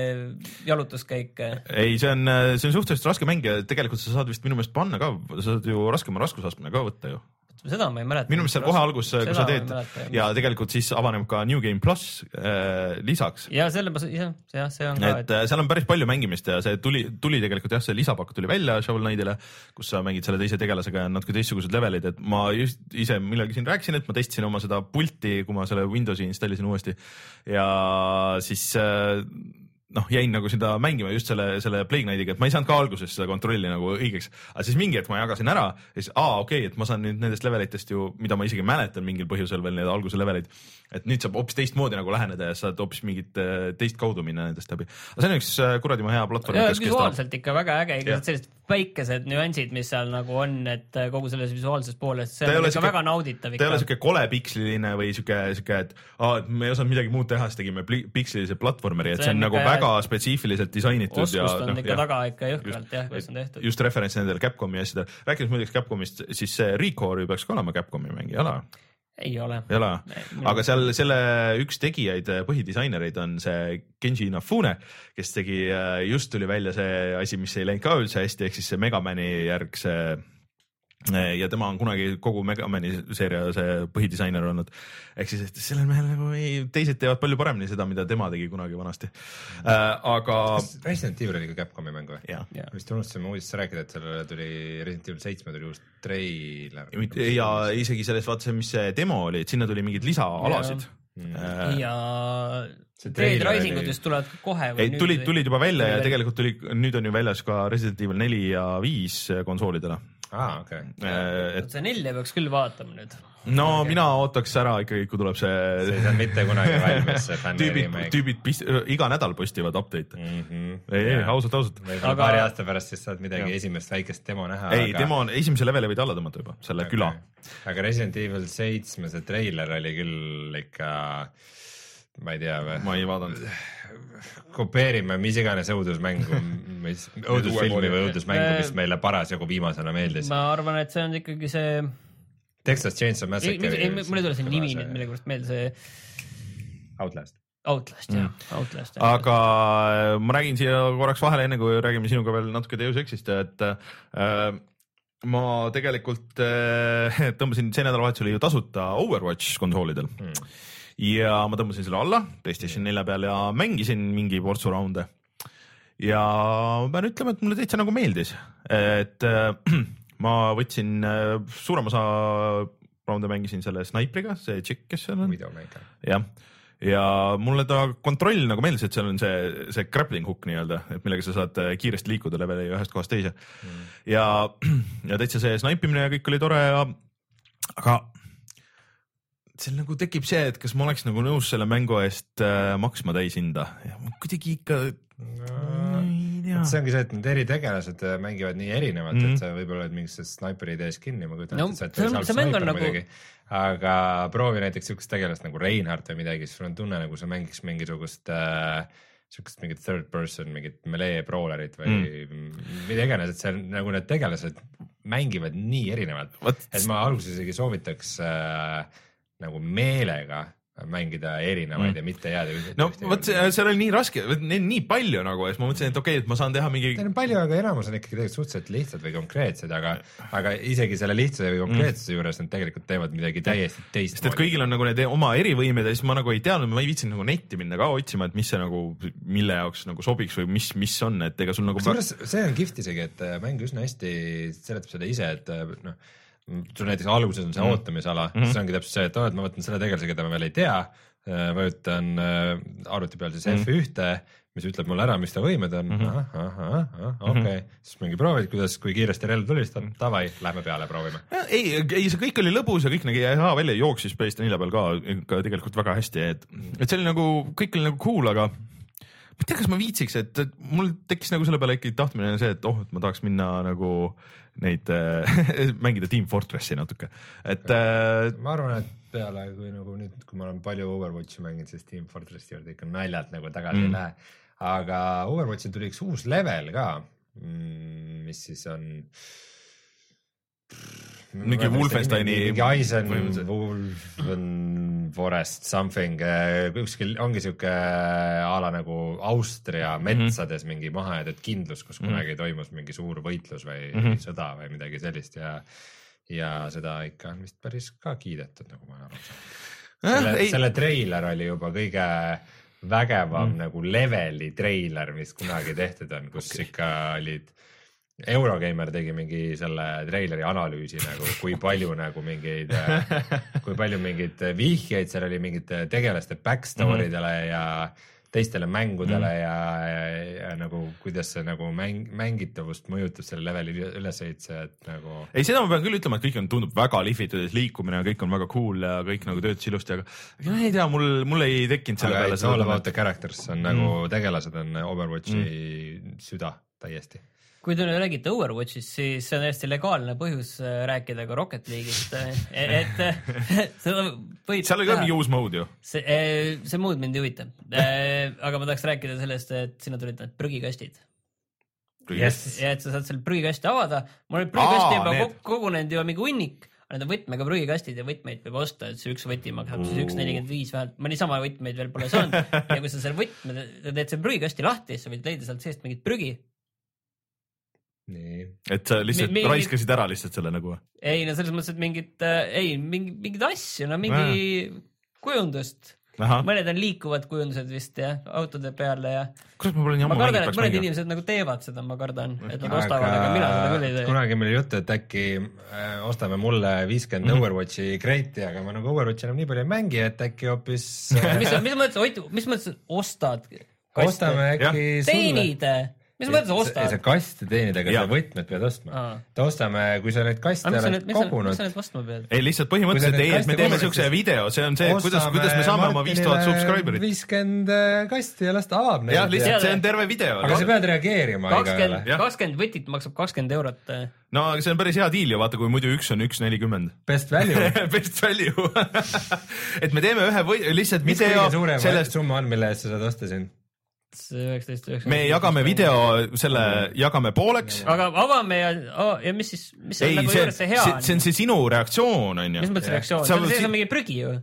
jalutuskäik. ei, see on, see on suhteliselt raske mäng ja tegelikult sa saad vist minu meelest panna ka, sa saad ju raskema raskusastme ka võtta ju. Seda ma ei mäleta. minu meelest seal kohe alguses, kui sa teed ja tegelikult siis avaneb ka New Game pluss äh, lisaks. ja selle ma, jah, jah, see on ka. et äh, seal on päris palju mängimist ja see tuli, tuli tegelikult jah, see lisapakk tuli välja Shovel Knight'ile, kus sa mängid selle teise tegelasega ja natuke teistsugused levelid, et ma just ise millalgi siin rääkisin, et ma testisin oma seda pulti, kui ma selle Windowsi installisin uuesti ja siis äh, noh, jäin nagu seda mängima just selle, selle Plague Knightiga, et ma ei saanud ka alguses seda kontrolli nagu õigeks, aga siis mingi hetk ma jagasin ära ja siis aa okei okay,, et ma saan nüüd nendest levelitest ju, mida ma isegi mäletan mingil põhjusel veel need alguse levelid, et nüüd saab hoopis teistmoodi nagu läheneda ja saad hoopis mingit teist kaudu minna nendest läbi. aga see on üks äh, kuradi hea platvorm. visuaalselt ikka väga äge, igasugused sellised väikesed nüansid, mis seal nagu on, et äh, kogu selles visuaalses pooles, see on ikka süke, väga nauditav. ta ei ole siuke kole piksliline või siuke, siuke, et aa, et me ei osanud midagi muud teha, siis tegime pikslilise platvormeri, et see on, see on nagu väga spetsiifiliselt disainitud. oskust on no, ikka jah, taga ikka jõhkralt jah, kuidas on tehtud. just referents nendele Capcomi asjadele, rääkides muideks Capcomist, siis see Recore ju peaks ka olema Capcomi mäng, ei ole? Ei ole. ei ole, aga seal selle üks tegijaid, põhidisainereid on see Genji Inafune, kes tegi, just tuli välja see asi, mis ei läinud ka üldse hästi, ehk siis see Megamani järg see ja tema on kunagi kogu Megamani seeria see põhidisainer olnud. ehk siis, et sellel mehel nagu ei, teised teevad palju paremini seda, mida tema tegi kunagi vanasti äh,. aga. Resident Evil oli ka Capcomi mäng või? vist unustasime uudistes rääkida, et sellele tuli Resident Evil seitsme tuli uus treiler. ja isegi selles vaata see, mis see demo oli, et sinna tuli mingeid lisaalasid. Äh, ja Dead Risingud just tulevad kohe. ei, tulid, tulid juba välja ja tegelikult tuli, nüüd on ju väljas ka Resident Evil neli ja viis konsoolidele aa, okei. Äh, et see nelja peaks küll vaatama nüüd. no okay. mina ootaks ära ikkagi, kui tuleb see. see ei saa mitte kunagi valmis, see fänn remake. tüübid pist, iga nädal postivad update'e mm. -hmm. ei, ei ausalt, ausalt. võib-olla aga... paari aasta pärast siis saad midagi ja. esimest väikest demo näha. ei aga..., demo on, esimese leveli võid alla tõmmata juba, selle okay. küla. aga Resident Evil seitsme see treiler oli küll ikka, ma ei tea või? ma ei vaadanud kopeerime mis iganes õudusmängu, mis õudusfilmi või õudusmängu, mis meile parasjagu viimasena meeldis. ma arvan, et see on ikkagi see. Texas Chainsaw Massacre. mul ei tule see nimi nüüd millegipärast meelde, see. Outlast. Outlast jah mm., Outlast. aga äh, ma räägin siia korraks vahele, enne kui räägime sinuga veel natuke Deus Exist, et äh, ma tegelikult äh, tõmbasin see nädalavahetusel ju tasuta Overwatch konsoolidel mm ja ma tõmbasin selle alla PlayStation nelja peal ja mängisin mingi portsu raunde. ja ma pean ütlema, et mulle täitsa nagu meeldis, et äh, ma võtsin äh, suurem osa raunde mängisin selle snaipriga, see tšikk, kes seal on. jah, ja mulle ta kontroll nagu meeldis, et seal on see, see grappling hook nii-öelda, et millega sa saad äh, kiiresti liikuda leveli ühest kohast teise. Mm.. ja, ja täitsa see snaipimine ja kõik oli tore ja aga seal nagu tekib see, et kas ma oleks nagu nõus selle mängu eest äh, maksma täishinda ja kuidagi ikka no,. see ongi see, et need eritegelased äh, mängivad nii erinevalt mm, -hmm. et sa võib-olla oled mingisse snaiperi idees kinni, ma kujutan ette no,, et sa oled seal snaiper nagu... muidugi. aga proovi näiteks siukest tegelast nagu Reinhardt või midagi, siis sul on tunne nagu sa mängiks mingisugust äh, siukest mingit third person, mingit melee brawlerit või mm. mida iganes, et seal nagu need tegelased mängivad nii erinevalt, et ma alguses isegi soovitaks äh, nagu meelega mängida erinevaid mm. ja mitte jääda. no vot, seal oli nii raske, neid nii palju nagu ja siis ma mõtlesin, et okei okay,, et ma saan teha mingi. Neid on palju, aga enamus on ikkagi tegelikult suhteliselt lihtsad või konkreetsed, aga, aga isegi selle lihtsuse või konkreetsuse mm. juures nad tegelikult teevad midagi täiesti teistmoodi. sest et kõigil on nagu need oma erivõimed ja siis ma nagu ei teadnud, ma ei viitsinud nagu netti minna ka otsima, et mis see nagu, mille jaoks nagu sobiks või mis, mis on, et ega sul nagu. kusjuures see on kihvt isegi, et äh, mäng üsna hästi seletab seda ise, et äh, noh sul näiteks alguses on see mm. ootamisala mm, -hmm. siis ongi täpselt see, et oo, et ma võtan selle tegelase, keda ma veel ei tea, äh, vajutan äh, arvuti peal siis mm -hmm. F1, mis ütleb mulle ära, mis ta võimed on mm -hmm., ahah, okei -hmm. siis mingi proovid, kuidas, kui kiiresti relv tulistab, davai, lähme peale, proovime. ei, ei see kõik oli lõbus ja kõik nägi hea välja, jooksis PlayStation nelja peal ka, ka tegelikult väga hästi, et, et see oli nagu, kõik oli nagu cool, aga ma ei tea, kas ma viitsiks, et mul tekkis nagu selle peale ikkagi tahtmine see, et oh, et ma tahaks minna nagu neid äh, mängida Team Fortressi natuke, et äh,. ma arvan, et peale, kui nagu nüüd, kui ma olen palju Overwatchi mänginud, siis Team Fortressi juurde ikka naljalt nagu tagasi mm. ei lähe. aga Overwatchi tuli üks uus level ka, mm, mis siis on mingi Wolfensteini. mingi Eisen, Wolfen Forest something, äh, kuskil ongi sihuke äh, a la nagu Austria mhm. metsades mm -hmm. mingi mahajäetud kindlus, kus mm -hmm. kunagi toimus mingi suur võitlus või mm -hmm. sõda või midagi sellist ja ja seda ikka on vist päris ka kiidetud, nagu ma aru saan. Eh, selle, ei- selle treiler oli juba kõige vägevam mm. nagu leveli treiler, mis kunagi tehtud on, kus okay. ikka olid Eurogeimer tegi mingi selle treileri analüüsi nagu, kui palju nagu mingeid, kui palju mingeid vihjeid seal oli mingite tegelaste back story dele mm -hmm. ja teistele mängudele mm -hmm. ja, ja, ja nagu kuidas see nagu mäng, mängitavust mõjutab selle leveli ülesehituse, et nagu ei, seda ma pean küll ütlema, et kõik on, tundub väga lihvitud, liikumine ja kõik on väga cool ja kõik nagu töötas ilusti, aga ma ei tea, mul, mul ei tekkinud selle aga peale all about the characters on nagu mm. tegelased on Overwatchi mm. süda täiesti. Kui te räägite Overwatchist, siis see on täiesti legaalne põhjus äh, rääkida ka Rocket League'ist, et äh, seda võib seal oli ka mingi uus mode ju. see, see muud mind ei huvita. aga ma tahaks rääkida sellest, et sinna tulid need prügikastid Yes. ja et sa saad seal prügikasti avada. mul oli prügikasti juba need. kogunenud juba mingi hunnik, aga need on võtmega prügikastid ja võtmeid peab osta, et see üks võti maksab siis üks nelikümmend viis vähemalt, ma niisama võtmeid veel pole saanud ja kui sa selle võtme, teed selle prügikasti lahti, siis sa võid leida sealt seest mingit prügi. nii, et sa lihtsalt Mi- mi, mingi- raiskasid ära lihtsalt selle nagu. ei no selles mõttes, et mingit äh,, ei mingi, mingeid asju, no mingi kujundust. ahah, mõned on liikuvad kujundused vist jah, autode peale ja kurat, ma pole nii ma ammu kardan, mänginud, mõned mängima. inimesed nagu teevad seda, ma kardan, et nad ostavad, aga mina seda küll ei tee. kunagi meil oli juttu, et äkki äh, ostame mulle viiskümmend mm. -hmm. Overwatchi kreiti, aga ma nagu Overwatchi enam nii palju ei mängi, et äkki hoopis äh, mis, mis mõttes, Ott, mis mõttes ostad? ostame äkki sulle. teenid, mis mõttes sa ostad? kaste teenid, aga sa võtmed pead ostma et ostame, kui sa neid kaste mis sa oled nüüd, mis sa, mis kogunud sa, nüüd ostma pead? ei, lihtsalt põhimõtteliselt sa ei, need et me teeme siukse video, see on see, kuidas, kuidas me saame oma viis tuhat subscriber'it. viiskümmend äh, kasti ja las ta avab neid. jah, lihtsalt see on terve video. aga sa pead reageerima igale kakskümmend, võtit maksab kakskümmend eurot. no aga see on päris hea diil ju, vaata, kui muidu üks on üks nelikümmend. best value. Best value et me teeme ühe või lihtsalt mis video kõige suurem sellest, summa on, mille eest sa saad osta siin? üheksateist, üheksateist. me jagame video selle, jagame pooleks. aga avame ja, ja mis siis, mis ei, nagu see, juures see hea see, on? see on see sinu reaktsioon on mis ju. mõttes reaktsioon, seal sees si- on mingi prügi ju.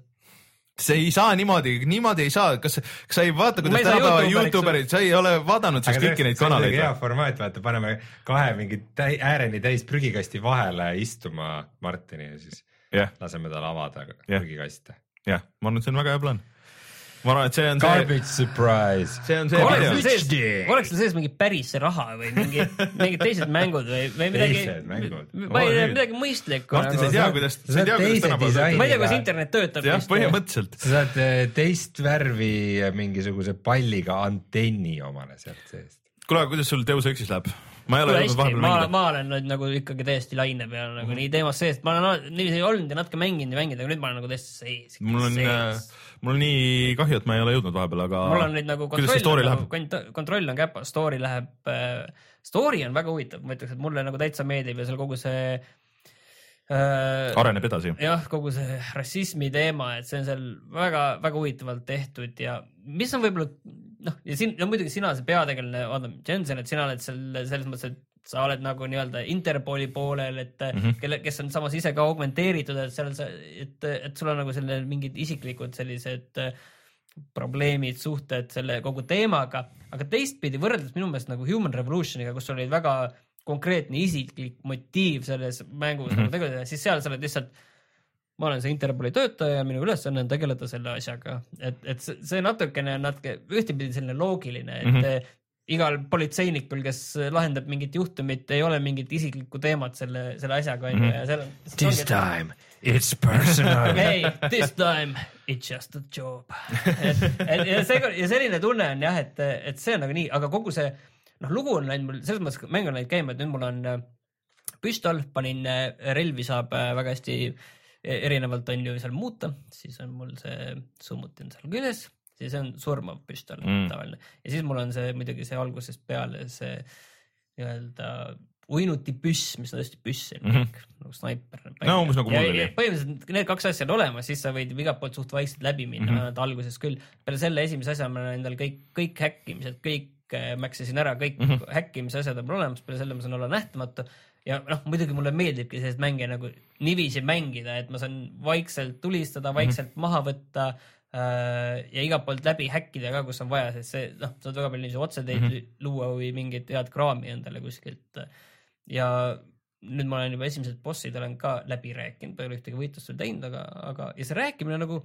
see ei saa niimoodi, niimoodi ei saa, kas, kas sa ei vaata, kuidas tänapäeva Youtuberid, sa ei ole vaadanud siis kõiki neid kanaleid hea formaat, vaata, paneme kahe mingi täi, ääreni täis prügikasti vahele istuma Martini ja siis jah, laseme tal avada Jah. prügikaste. jah, ma arvan, et see on väga hea plaan. Ma arvan, et see on see, Garbage surprise. see on see oleks seal. sees oleks seal sees mingi päris raha või mingi, mingid teised mängud või, või midagi Teised mängud., ma ei tea, midagi mõistlikku Martin, sa ei tea, kuidas, sa ei tea, kuidas tänapäeval töötab. ma ei tea, kuidas internet töötab. jah, põhimõtteliselt. sa saad eh, teist värvi mingisuguse palliga antenni omale sealt seest. kuule, kuidas sul Deus Exis läheb? ma ei ole jõudnud vahepeal ma, mängida. ma olen nüüd nagu ikkagi täiesti laine peal nagu nii teemas sees, ma olen niiviisi olnud ja natuke mänginud ja mänginud, aga nüüd ma olen nagu täiesti sees. mul on, mul on nii kahju, et ma ei ole jõudnud vahepeal, aga mul on nüüd nagu kontroll, nagu, kontroll on käpas, story läheb äh,, story on väga huvitav, ma ütleks, et mulle nagu täitsa meeldib ja seal kogu see äh, areneb edasi. jah, kogu see rassismi teema, et see on seal väga-väga huvitavalt tehtud ja mis on võib-olla noh, ja siin no muidugi sina, see peategelane, vaata, Jensen, et sina oled seal selles mõttes, et sa oled nagu nii-öelda Interpoli poolel, et mm, Mhm. -hmm. kelle, kes on samas ise ka augmenteeritud, et seal et, et sul on nagu selle mingid isiklikud sellised äh, probleemid, suhted selle kogu teemaga, aga teistpidi võrreldes minu meelest nagu Human Revolutioniga, kus oli väga konkreetne isiklik motiiv selles mängus mm -hmm. nagu tegeleda, siis seal sa oled lihtsalt ma olen see Interpoli töötaja ja minu ülesanne on tegeleda selle asjaga, et, et see, natukene on natuke ühtepidi selline loogiline, et mm Mhm. -hmm. Igal politseinikul, kes lahendab mingit juhtumit, ei ole mingit isiklikku teemat selle, selle asjaga onju Mhm. ja seal on. This time it's personal. ei, this time it's just a job. et, et ja see ja selline tunne on jah, et, et see on nagu nii, aga kogu see noh, lugu on läinud mul selles mõttes, mäng on läinud käima, et nüüd mul on äh, püstol, panin äh, relvi saab äh, väga hästi e- erinevalt on ju seal muuta, siis on mul see summuti on seal küljes, siis on surmav püstol Mm. tavaline ja siis mul on see muidugi see algusest peale see nii-öelda uinutipüss, mis on tõesti püss mm, -hmm. nagu snaiper. No umbes nagu mul oli. põhimõtteliselt need kaks asja on olemas, siis sa võid igalt poolt suht vaikselt läbi minna mm, -hmm. alguses küll. peale selle esimese asja ma olen endal kõik, kõik häkkimised, kõik äh, maksisin ära, kõik mm. -hmm. häkkimise asjad on mul olemas, peale selle ma saan olla nähtamatu. ja noh, muidugi mulle meeldibki selliseid mänge nagu niiviisi mängida, et ma saan vaikselt tulistada, vaikselt mm -hmm. maha võtta ja igalt poolt läbi häkkida ka, kus on vaja, sest see noh, saad väga palju niiviisi otseteid mm -hmm. luua või mingit head kraami endale kuskilt. ja nüüd ma olen juba esimesed bossid olen ka läbi rääkinud, ei ole ühtegi võitlust veel teinud, aga, aga ja see rääkimine nagu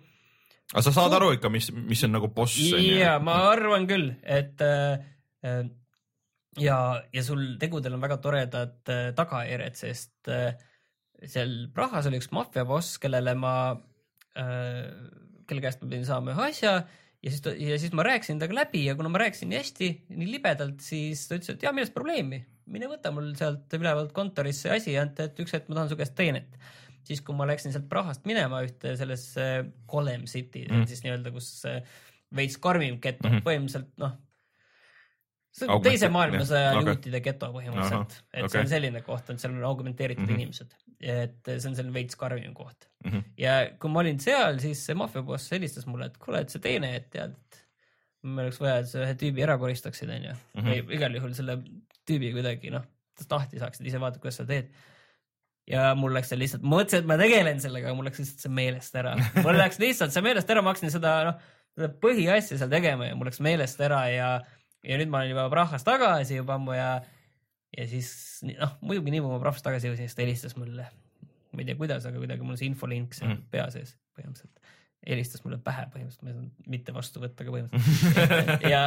aga sa saad aru ikka, mis, mis on nagu boss ja ma arvan küll, et äh, äh, ja, ja sul tegudel on väga toredad äh, tagajärjed, sest äh, seal Prahas oli üks maffiaboss, kellele ma äh,, kelle käest ma pidin saama ühe asja ja siis, ja siis ma rääkisin temaga läbi ja kuna ma rääkisin nii hästi, nii libedalt, siis ta ütles, et ja milles probleemi, mine võta mul sealt ülevalt kontorist see asi, et üks hetk ma tahan su käest teenet siis kui ma läksin sealt Prahast minema ühte sellesse Golem City mm., siis nii-öelda, kus äh, veits karmim geto mm, Mhm. -hmm. põhimõtteliselt noh, see on Augment- teise maailmasõja okay. juutide geto põhimõtteliselt et okei. see on selline koht, et seal on augmenteeritud mm. -hmm. inimesed, et see on selline veits karmim koht Mhm. ja kui ma olin seal, siis see maffiaboss helistas mulle, et kuule, et see teine, et tead, et meil oleks vaja, et sa ühe tüübi ära koristaksid, onju. Mhm. või igal juhul selle tüübi kuidagi noh, lahti saaksid, ise vaata, kuidas sa teed. ja mul läks see lihtsalt, ma mõtlesin, et ma tegelen sellega, mul läks lihtsalt see meelest ära. mul läks lihtsalt see meelest ära, ma hakkasin seda noh, seda põhiasja seal tegema ja mul läks meelest ära ja, ja nüüd ma olen juba Prahas tagasi juba ammu ja, ja siis noh, muidugi nii kui ma Prahast tagasi jõudsin, siis ta helistas mulle. ma ei tea, kuidas, aga kuidagi mul see infolink seal Mhm. pea sees põhimõtteliselt. helistas mulle pähe põhimõtteliselt, ma ei saanud mitte vastu võtta ka põhimõtteliselt. ja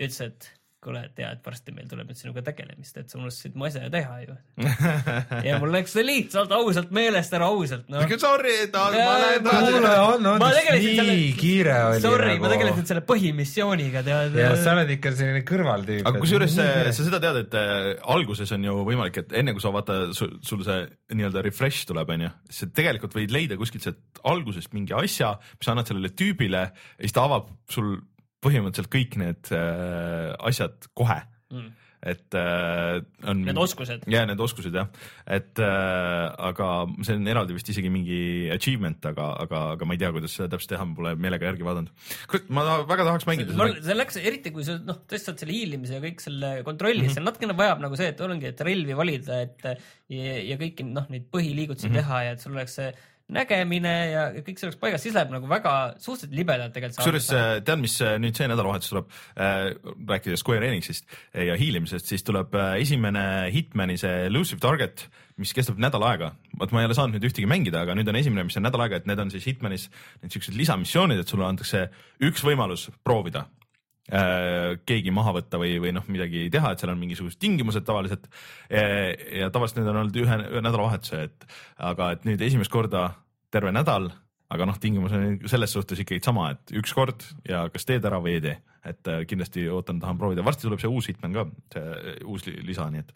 ütles, et kuule, tea, et varsti meil tuleb nüüd sinuga tegelemist, et sa unustasid mu asja teha ju. ja mul läks see lihtsalt ausalt meelest ära, ausalt noh. Sorry, ta, ma lähen ma- praegu. kuule, on, on Ma, nii selle- kiire oli Sorry, ma nagu. tegelesin selle põhimissiooniga, tead. ja sa oled ikka selline kõrvaltüüp. aga kusjuures sa seda tead, et äh, alguses on ju võimalik, et enne kui sa vaata, sul see nii-öelda refresh tuleb, onju, sa tegelikult võid leida kuskilt sealt algusest mingi asja, mis sa annad sellele tüübile ja siis ta avab sul põhimõtteliselt kõik need äh, asjad kohe, Mm. et äh, on. Need oskused. ja need oskused jah, et äh, aga see on eraldi vist isegi mingi achievement, aga, aga, aga ma ei tea, kuidas seda täpselt teha, ma pole meelega järgi vaadanud. kurat, ma väga tahaks mängida seda. see läks eriti, kui sa noh, tõstad selle hiilimise ja kõik selle kontrolli mm. -hmm. seal natukene vajab nagu see, et ongi, et relvi valida, et ja, ja kõiki noh, neid põhiliigutusi mm. -hmm. teha ja et sul oleks see nägemine ja kõik see oleks paigas, siis läheb nagu väga suhteliselt libedalt tegelikult. kusjuures äh, tead, mis äh, nüüd see nädalavahetus tuleb äh,, rääkides Square Enixist ja hiilimisest, siis tuleb äh, esimene Hitmani see Elusive Target, mis kestab nädal aega. vot ma ei ole saanud nüüd ühtegi mängida, aga nüüd on esimene, mis on nädal aega, et need on siis Hitmanis need siuksed lisamissioonid, et sulle antakse üks võimalus proovida äh, keegi maha võtta või, või noh, midagi teha, et seal on mingisugused tingimused tavaliselt. ja tavaliselt need on olnud ühe, ühe nädalavahetuse, et aga et nüüd esimest korda terve nädal, aga noh, tingimus on selles suhtes ikkagi sama, et üks kord ja kas teed ära või ei tee, et äh, kindlasti ootan, tahan proovida, varsti tuleb see uus Hitman ka, see uus li- lisa, nii et.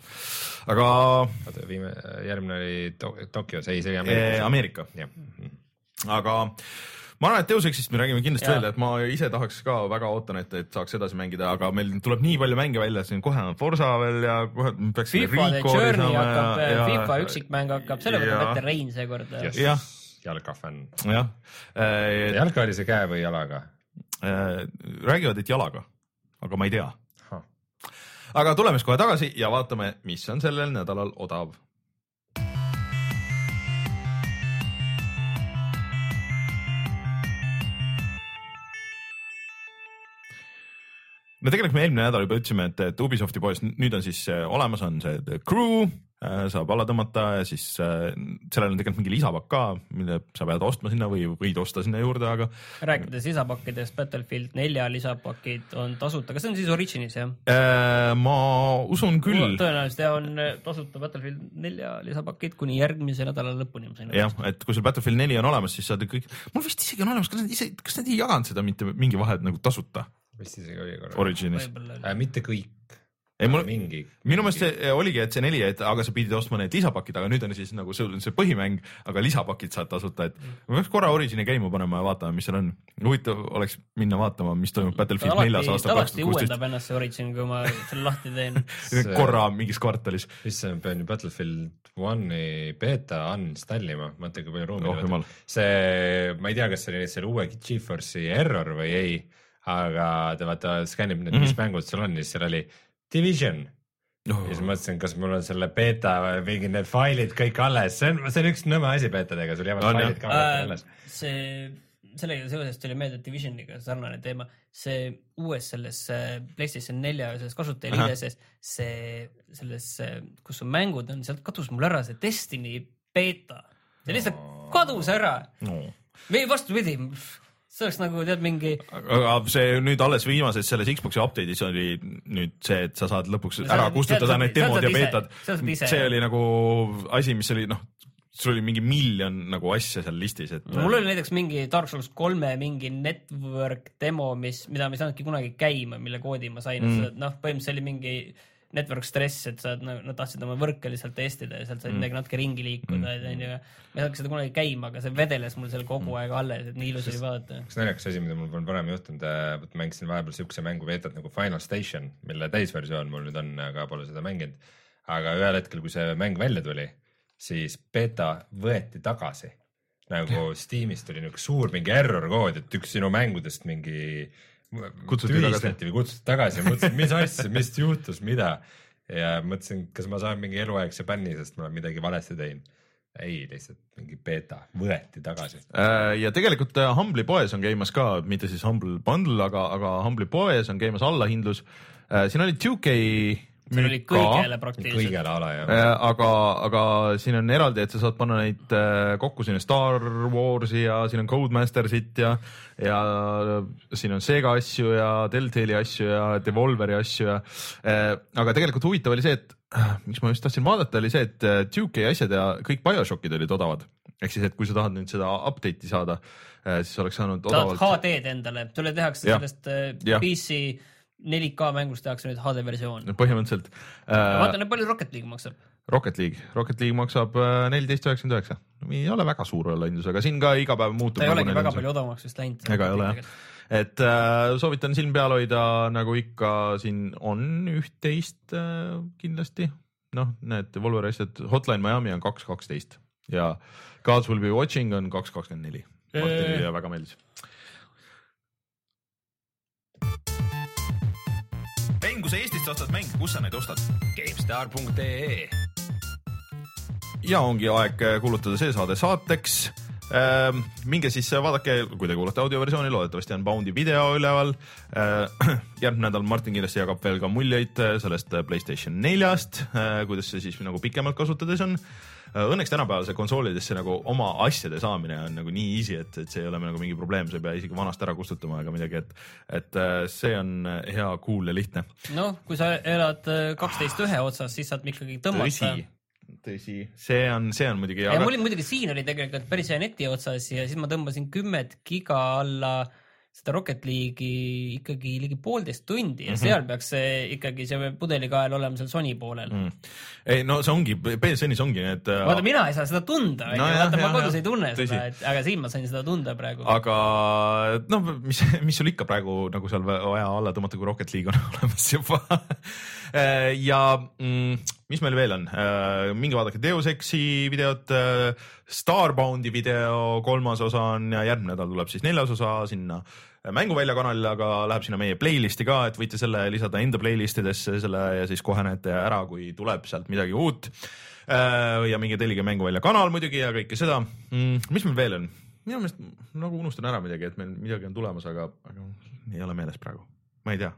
Aga oota, viime, järgmine oli To- Tokyos, ei, see oli Ameerikas. Ameerika, jah, aga ma arvan, et Deus Exist me räägime kindlasti Jaa. veel, et ma ise tahaks ka väga ootan, et, et saaks edasi mängida, aga meil tuleb nii palju mänge välja, siin kohe on Forsa veel ja kohe peaks. FIFA The Journey hakkab, FIFA üksikmäng hakkab, selle võtab ette Rein seekord. Yes. jah, jalkafänn. jah äh,. jalka oli see käe või jalaga? Äh, räägivad, et jalaga, aga ma ei tea. aga tuleme siis kohe tagasi ja vaatame, mis on sellel nädalal odav. No tegelikult me eelmine nädal juba ütlesime, et, et Ubisofti poes nüüd on siis äh, olemas on see The Crew, saab alla tõmmata ja siis äh, sellel on tegelikult mingi lisapakk ka, mille sa pead ostma sinna või võid osta sinna juurde, aga rääkides lisapakkidest, Battlefield nelja lisapakid on tasuta, kas see on siis Originis jah? äh, ma usun küll. tõenäoliselt ja on äh, tasuta Battlefield nelja lisapakid kuni järgmise nädala lõpuni, jah, et kui sul Battlefield neli on olemas, siis saad kõik, mul vist isegi on olemas, kas nad ise, kas nad ei jaganud seda mitte mingi vahe nagu tasuta vist isegi oli korra. Originis? äh,. mitte kõik, ei mul, mingi. minu meelest see oligi, et see neli, et aga sa pidid ostma need lisapakid, aga nüüd on siis nagu sul on see põhimäng, aga lisapakid saad tasuta, et ma peaks korra Origini käima panema ja vaatama, mis seal on. huvitav oleks minna vaatama, mis toimub Battlefield neljas aastal ta kaks tuhat kuusteist. uuendab ennast see Origin, kui ma selle lahti teen. Korra mingis kvartalis, issand, ma pean ju Battlefield One'i beeta uninstallima, mõtle kui palju ruumi oh see, ma ei tea, kas see oli selle uue Geforce'i error või ei, aga ta vaata skännib need mm, -hmm. mis mängud seal on ja siis seal oli Division. Ja siis mõtlesin, kas mul on selle beeta või mingid need failid kõik alles, see on, see on üks nõme asi beetadega, sul jäävad On, failid ka alati alles. see sellega seoses tuli meelde Divisioniga sarnane teema, see uues selles äh, PlayStation nelja selles kasutajaliideses, see selles, kus su mängud on, sealt kadus mul ära see Destiny beeta, see lihtsalt kadus ära. No. või vastupidi, see oleks nagu tead mingi. aga see nüüd alles viimases selles Xbox'i update'is oli nüüd see, et sa saad lõpuks ära kustutada need demod ja beetad. see oli nagu asi, mis oli noh, sul oli mingi miljon nagu asja seal listis, et. mul oli näiteks mingi Dark Souls kolme mingi network demo, mis, mida ma ei saanudki kunagi käima, mille koodi ma sain mm., noh, põhimõtteliselt oli mingi network stress, et sa, nad tahtsid oma võrke lihtsalt testida ja sealt said mm. midagi natuke ringi liikuda, et onju. ma ei saanud seda kunagi käima, aga see vedeles mul seal kogu aeg alles, et nii ilus oli vaadata. üks naljakas asi, mida mul pole varem juhtunud, vot mängisin vahepeal siukse mängu veetat nagu Final Station, mille täisversioon mul nüüd on, aga pole seda mänginud. aga ühel hetkel, kui see mäng välja tuli, siis beeta võeti tagasi. nagu Steamis tuli niuke suur mingi error kood, et üks sinu mängudest mingi kutsuti tagasi või kutsuti tagasi ja mõtlesin, mis asja, mis juhtus, mida. ja mõtlesin, kas ma saan mingi eluaegse bänni, sest ma olen midagi valesti teinud. ei, lihtsalt mingi beeta võeti tagasi. Äh, ja tegelikult äh, Humble'i poes on käimas ka, mitte siis Humble Bundle, aga, aga Humble'i poes on käimas allahindlus. Äh, siin oli 2K see oli kõigele praktiliselt. kõigele ala jah. aga, aga siin on eraldi, et sa saad panna neid äh, kokku, siin on Star Warsi ja siin on Codemastersit ja, ja siin on Sega asju ja Deltali asju ja Devolveri asju ja. Äh, aga tegelikult huvitav oli see, et äh, miks ma just tahtsin vaadata, oli see, et 2K asjad ja kõik BioShockid olid odavad. ehk siis, et kui sa tahad nüüd seda update'i saada, siis oleks saanud odavalt. tahad HD-d endale, sulle tehakse ja. sellest ja. PC 4K mängust tehakse nüüd HD versioon. põhimõtteliselt äh,. vaata, palju Rocket League maksab. Rocket League, Rocket League maksab äh, neliteist üheksakümmend üheksa, ei ole väga suur allahindlus, aga siin ka iga päev muutub. ta ei olegi väga palju odavamaks vist läinud. ega ei ole jah, et äh, soovitan silm peal hoida, nagu ikka siin on üht-teist äh, kindlasti. noh, need Volveri asjad, Hotline Miami on kaks kaksteist ja Gods will be watching on kaks kakskümmend neli. Martinile väga meeldis mäng, kui sa Eestist ostad mänge, kus sa neid ostad? GameStar.ee ja ongi aeg kuulutada see saade saateks äh,. minge siis vaadake, kui te kuulate audioversiooni, loodetavasti on Boundi video üleval äh,. järgmine nädal Martin kindlasti jagab veel ka muljeid sellest Playstation neljast äh,, kuidas see siis nagu pikemalt kasutades on äh, Äh, õnneks tänapäeval konsoolidesse nagu oma asjade saamine on nagu nii easy, et, et see ei ole nagu mingi probleem, sa ei pea isegi vanast ära kustutama ega midagi, et, et äh, see on hea, cool ja lihtne. noh, kui sa elad äh, kaksteist ühe otsas, siis saad ikkagi tõmmata tõsi, see on, see on muidugi. ja mul muidugi siin oli tegelikult päris hea neti otsas ja siis ma tõmbasin kümmet giga alla äh, seda Rocket League'i ikkagi ligi poolteist tundi ja mm -hmm. seal peaks see ikkagi see pudelikael olema seal Sony poolel mm.. ei no see ongi, PSN-is ongi need. Äh, vaata, mina ei saa seda tunda, onju, vaata ma kodus ei tunne tõsi. seda, et aga siin ma sain seda tunda praegu. aga noh, mis, mis sul ikka praegu nagu seal vaja alla tõmmata, kui Rocket League on olemas juba äh, ja mm, mis meil veel on, äh, minge vaadake Deus Exi videot, Starboundi video kolmas osa on ja järgmine nädal tuleb siis neljas osa sinna mänguvälja kanalile, aga läheb sinna meie playlist'i ka, et võite selle lisada enda playlist idesse selle ja siis kohe näete ära, kui tuleb sealt midagi uut. Äh, ja minge tellige mänguvälja kanal muidugi ja kõike seda. Mm, mis meil veel on? minu meelest nagu unustan ära midagi, et meil midagi on tulemas, aga, aga ei ole meeles praegu, ma ei tea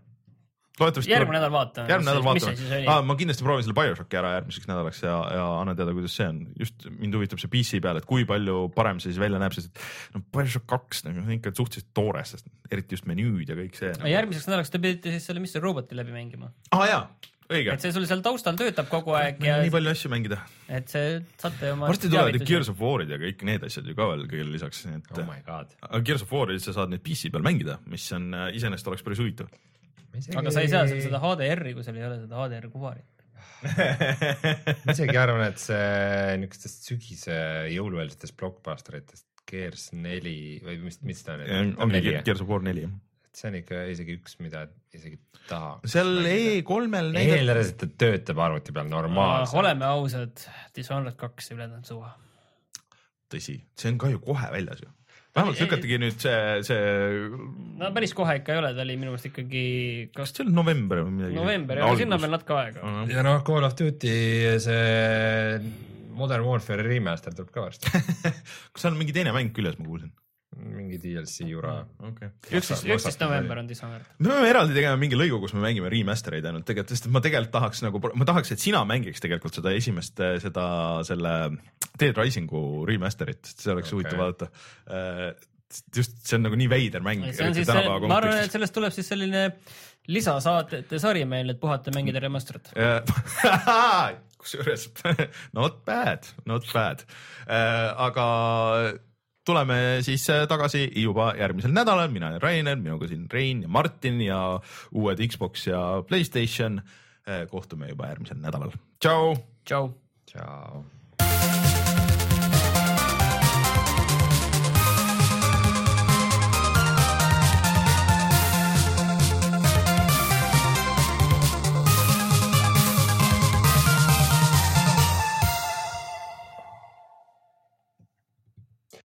loodetavasti järgmine nädal vaatame. järgmine nädal vaatame. Ah, ma kindlasti proovin selle BioShocki ära järgmiseks nädalaks ja, ja annan teada, kuidas see on. just mind huvitab see PC peal, et kui palju parem see siis välja näeb, sest no BioShock kaks nagu ikka suhteliselt toores, sest eriti just menüüd ja kõik see nagu.... järgmiseks nädalaks te pidite siis selle Mr Roboti läbi mängima. aa ah, jaa, õige. et see sul seal taustal töötab kogu aeg ja. nii palju asju mängida. et see saate oma. varsti tulevad ju Gears of War'id ja kõik need asjad ju ka veel kõigele lisaks, et. oh my god. aga Gears of War'i sa saad neid PC peal mängida, mis on äh, iseenesest oleks päris huvitav isegi... aga sa ei saa seal seda HDR-i, kui sul ei ole seda HDR kuvarit ma isegi arvan, et see niisugustest sügise jõulueelsetest blockbuster itest Gears neli või mis, mis ta nüüd on? ongi Gears of War neli, see on ikka isegi üks, mida isegi tahaks. seal E3-l näidati. eelarves ta töötab arvuti peal normaalselt. oleme ausad, Dishonored kaks ei ülejäänud suva. tõsi, see on ka ju kohe väljas ju vähemalt lükatigi nüüd see, see. no päris kohe ikka ei ole, ta oli minu meelest ikkagi. kas see oli november või midagi? november, aga sinna on veel natuke aega uh. -huh. ja noh, Call of Duty see Modern Warfare remaster tuleb ka varsti kas seal on mingi teine mäng küljes, ma kuulsin? Mingi DLC jura. okei. üksteist, üksteist november on Dishonored. me peame eraldi tegema mingi lõigu, kus me mängime remaster eid ainult tegelikult, sest et ma tegelikult tahaks nagu, ma tahaks, et sina mängiks tegelikult seda esimest, seda, selle Dead Risingu remaster'it, see oleks okay. huvitav vaadata. just see on nagu nii veider mäng. see on siis, ma arvan, et sellest tuleb siis selline lisasaatete sari meil, et puhata ja mängida remaster'it. kusjuures not bad, not bad, aga tuleme siis tagasi juba järgmisel nädalal, mina olen Rainer, minuga siin Rein ja Martin ja uued Xbox ja Playstation. kohtume juba järgmisel nädalal, tšau. tšau. tšau.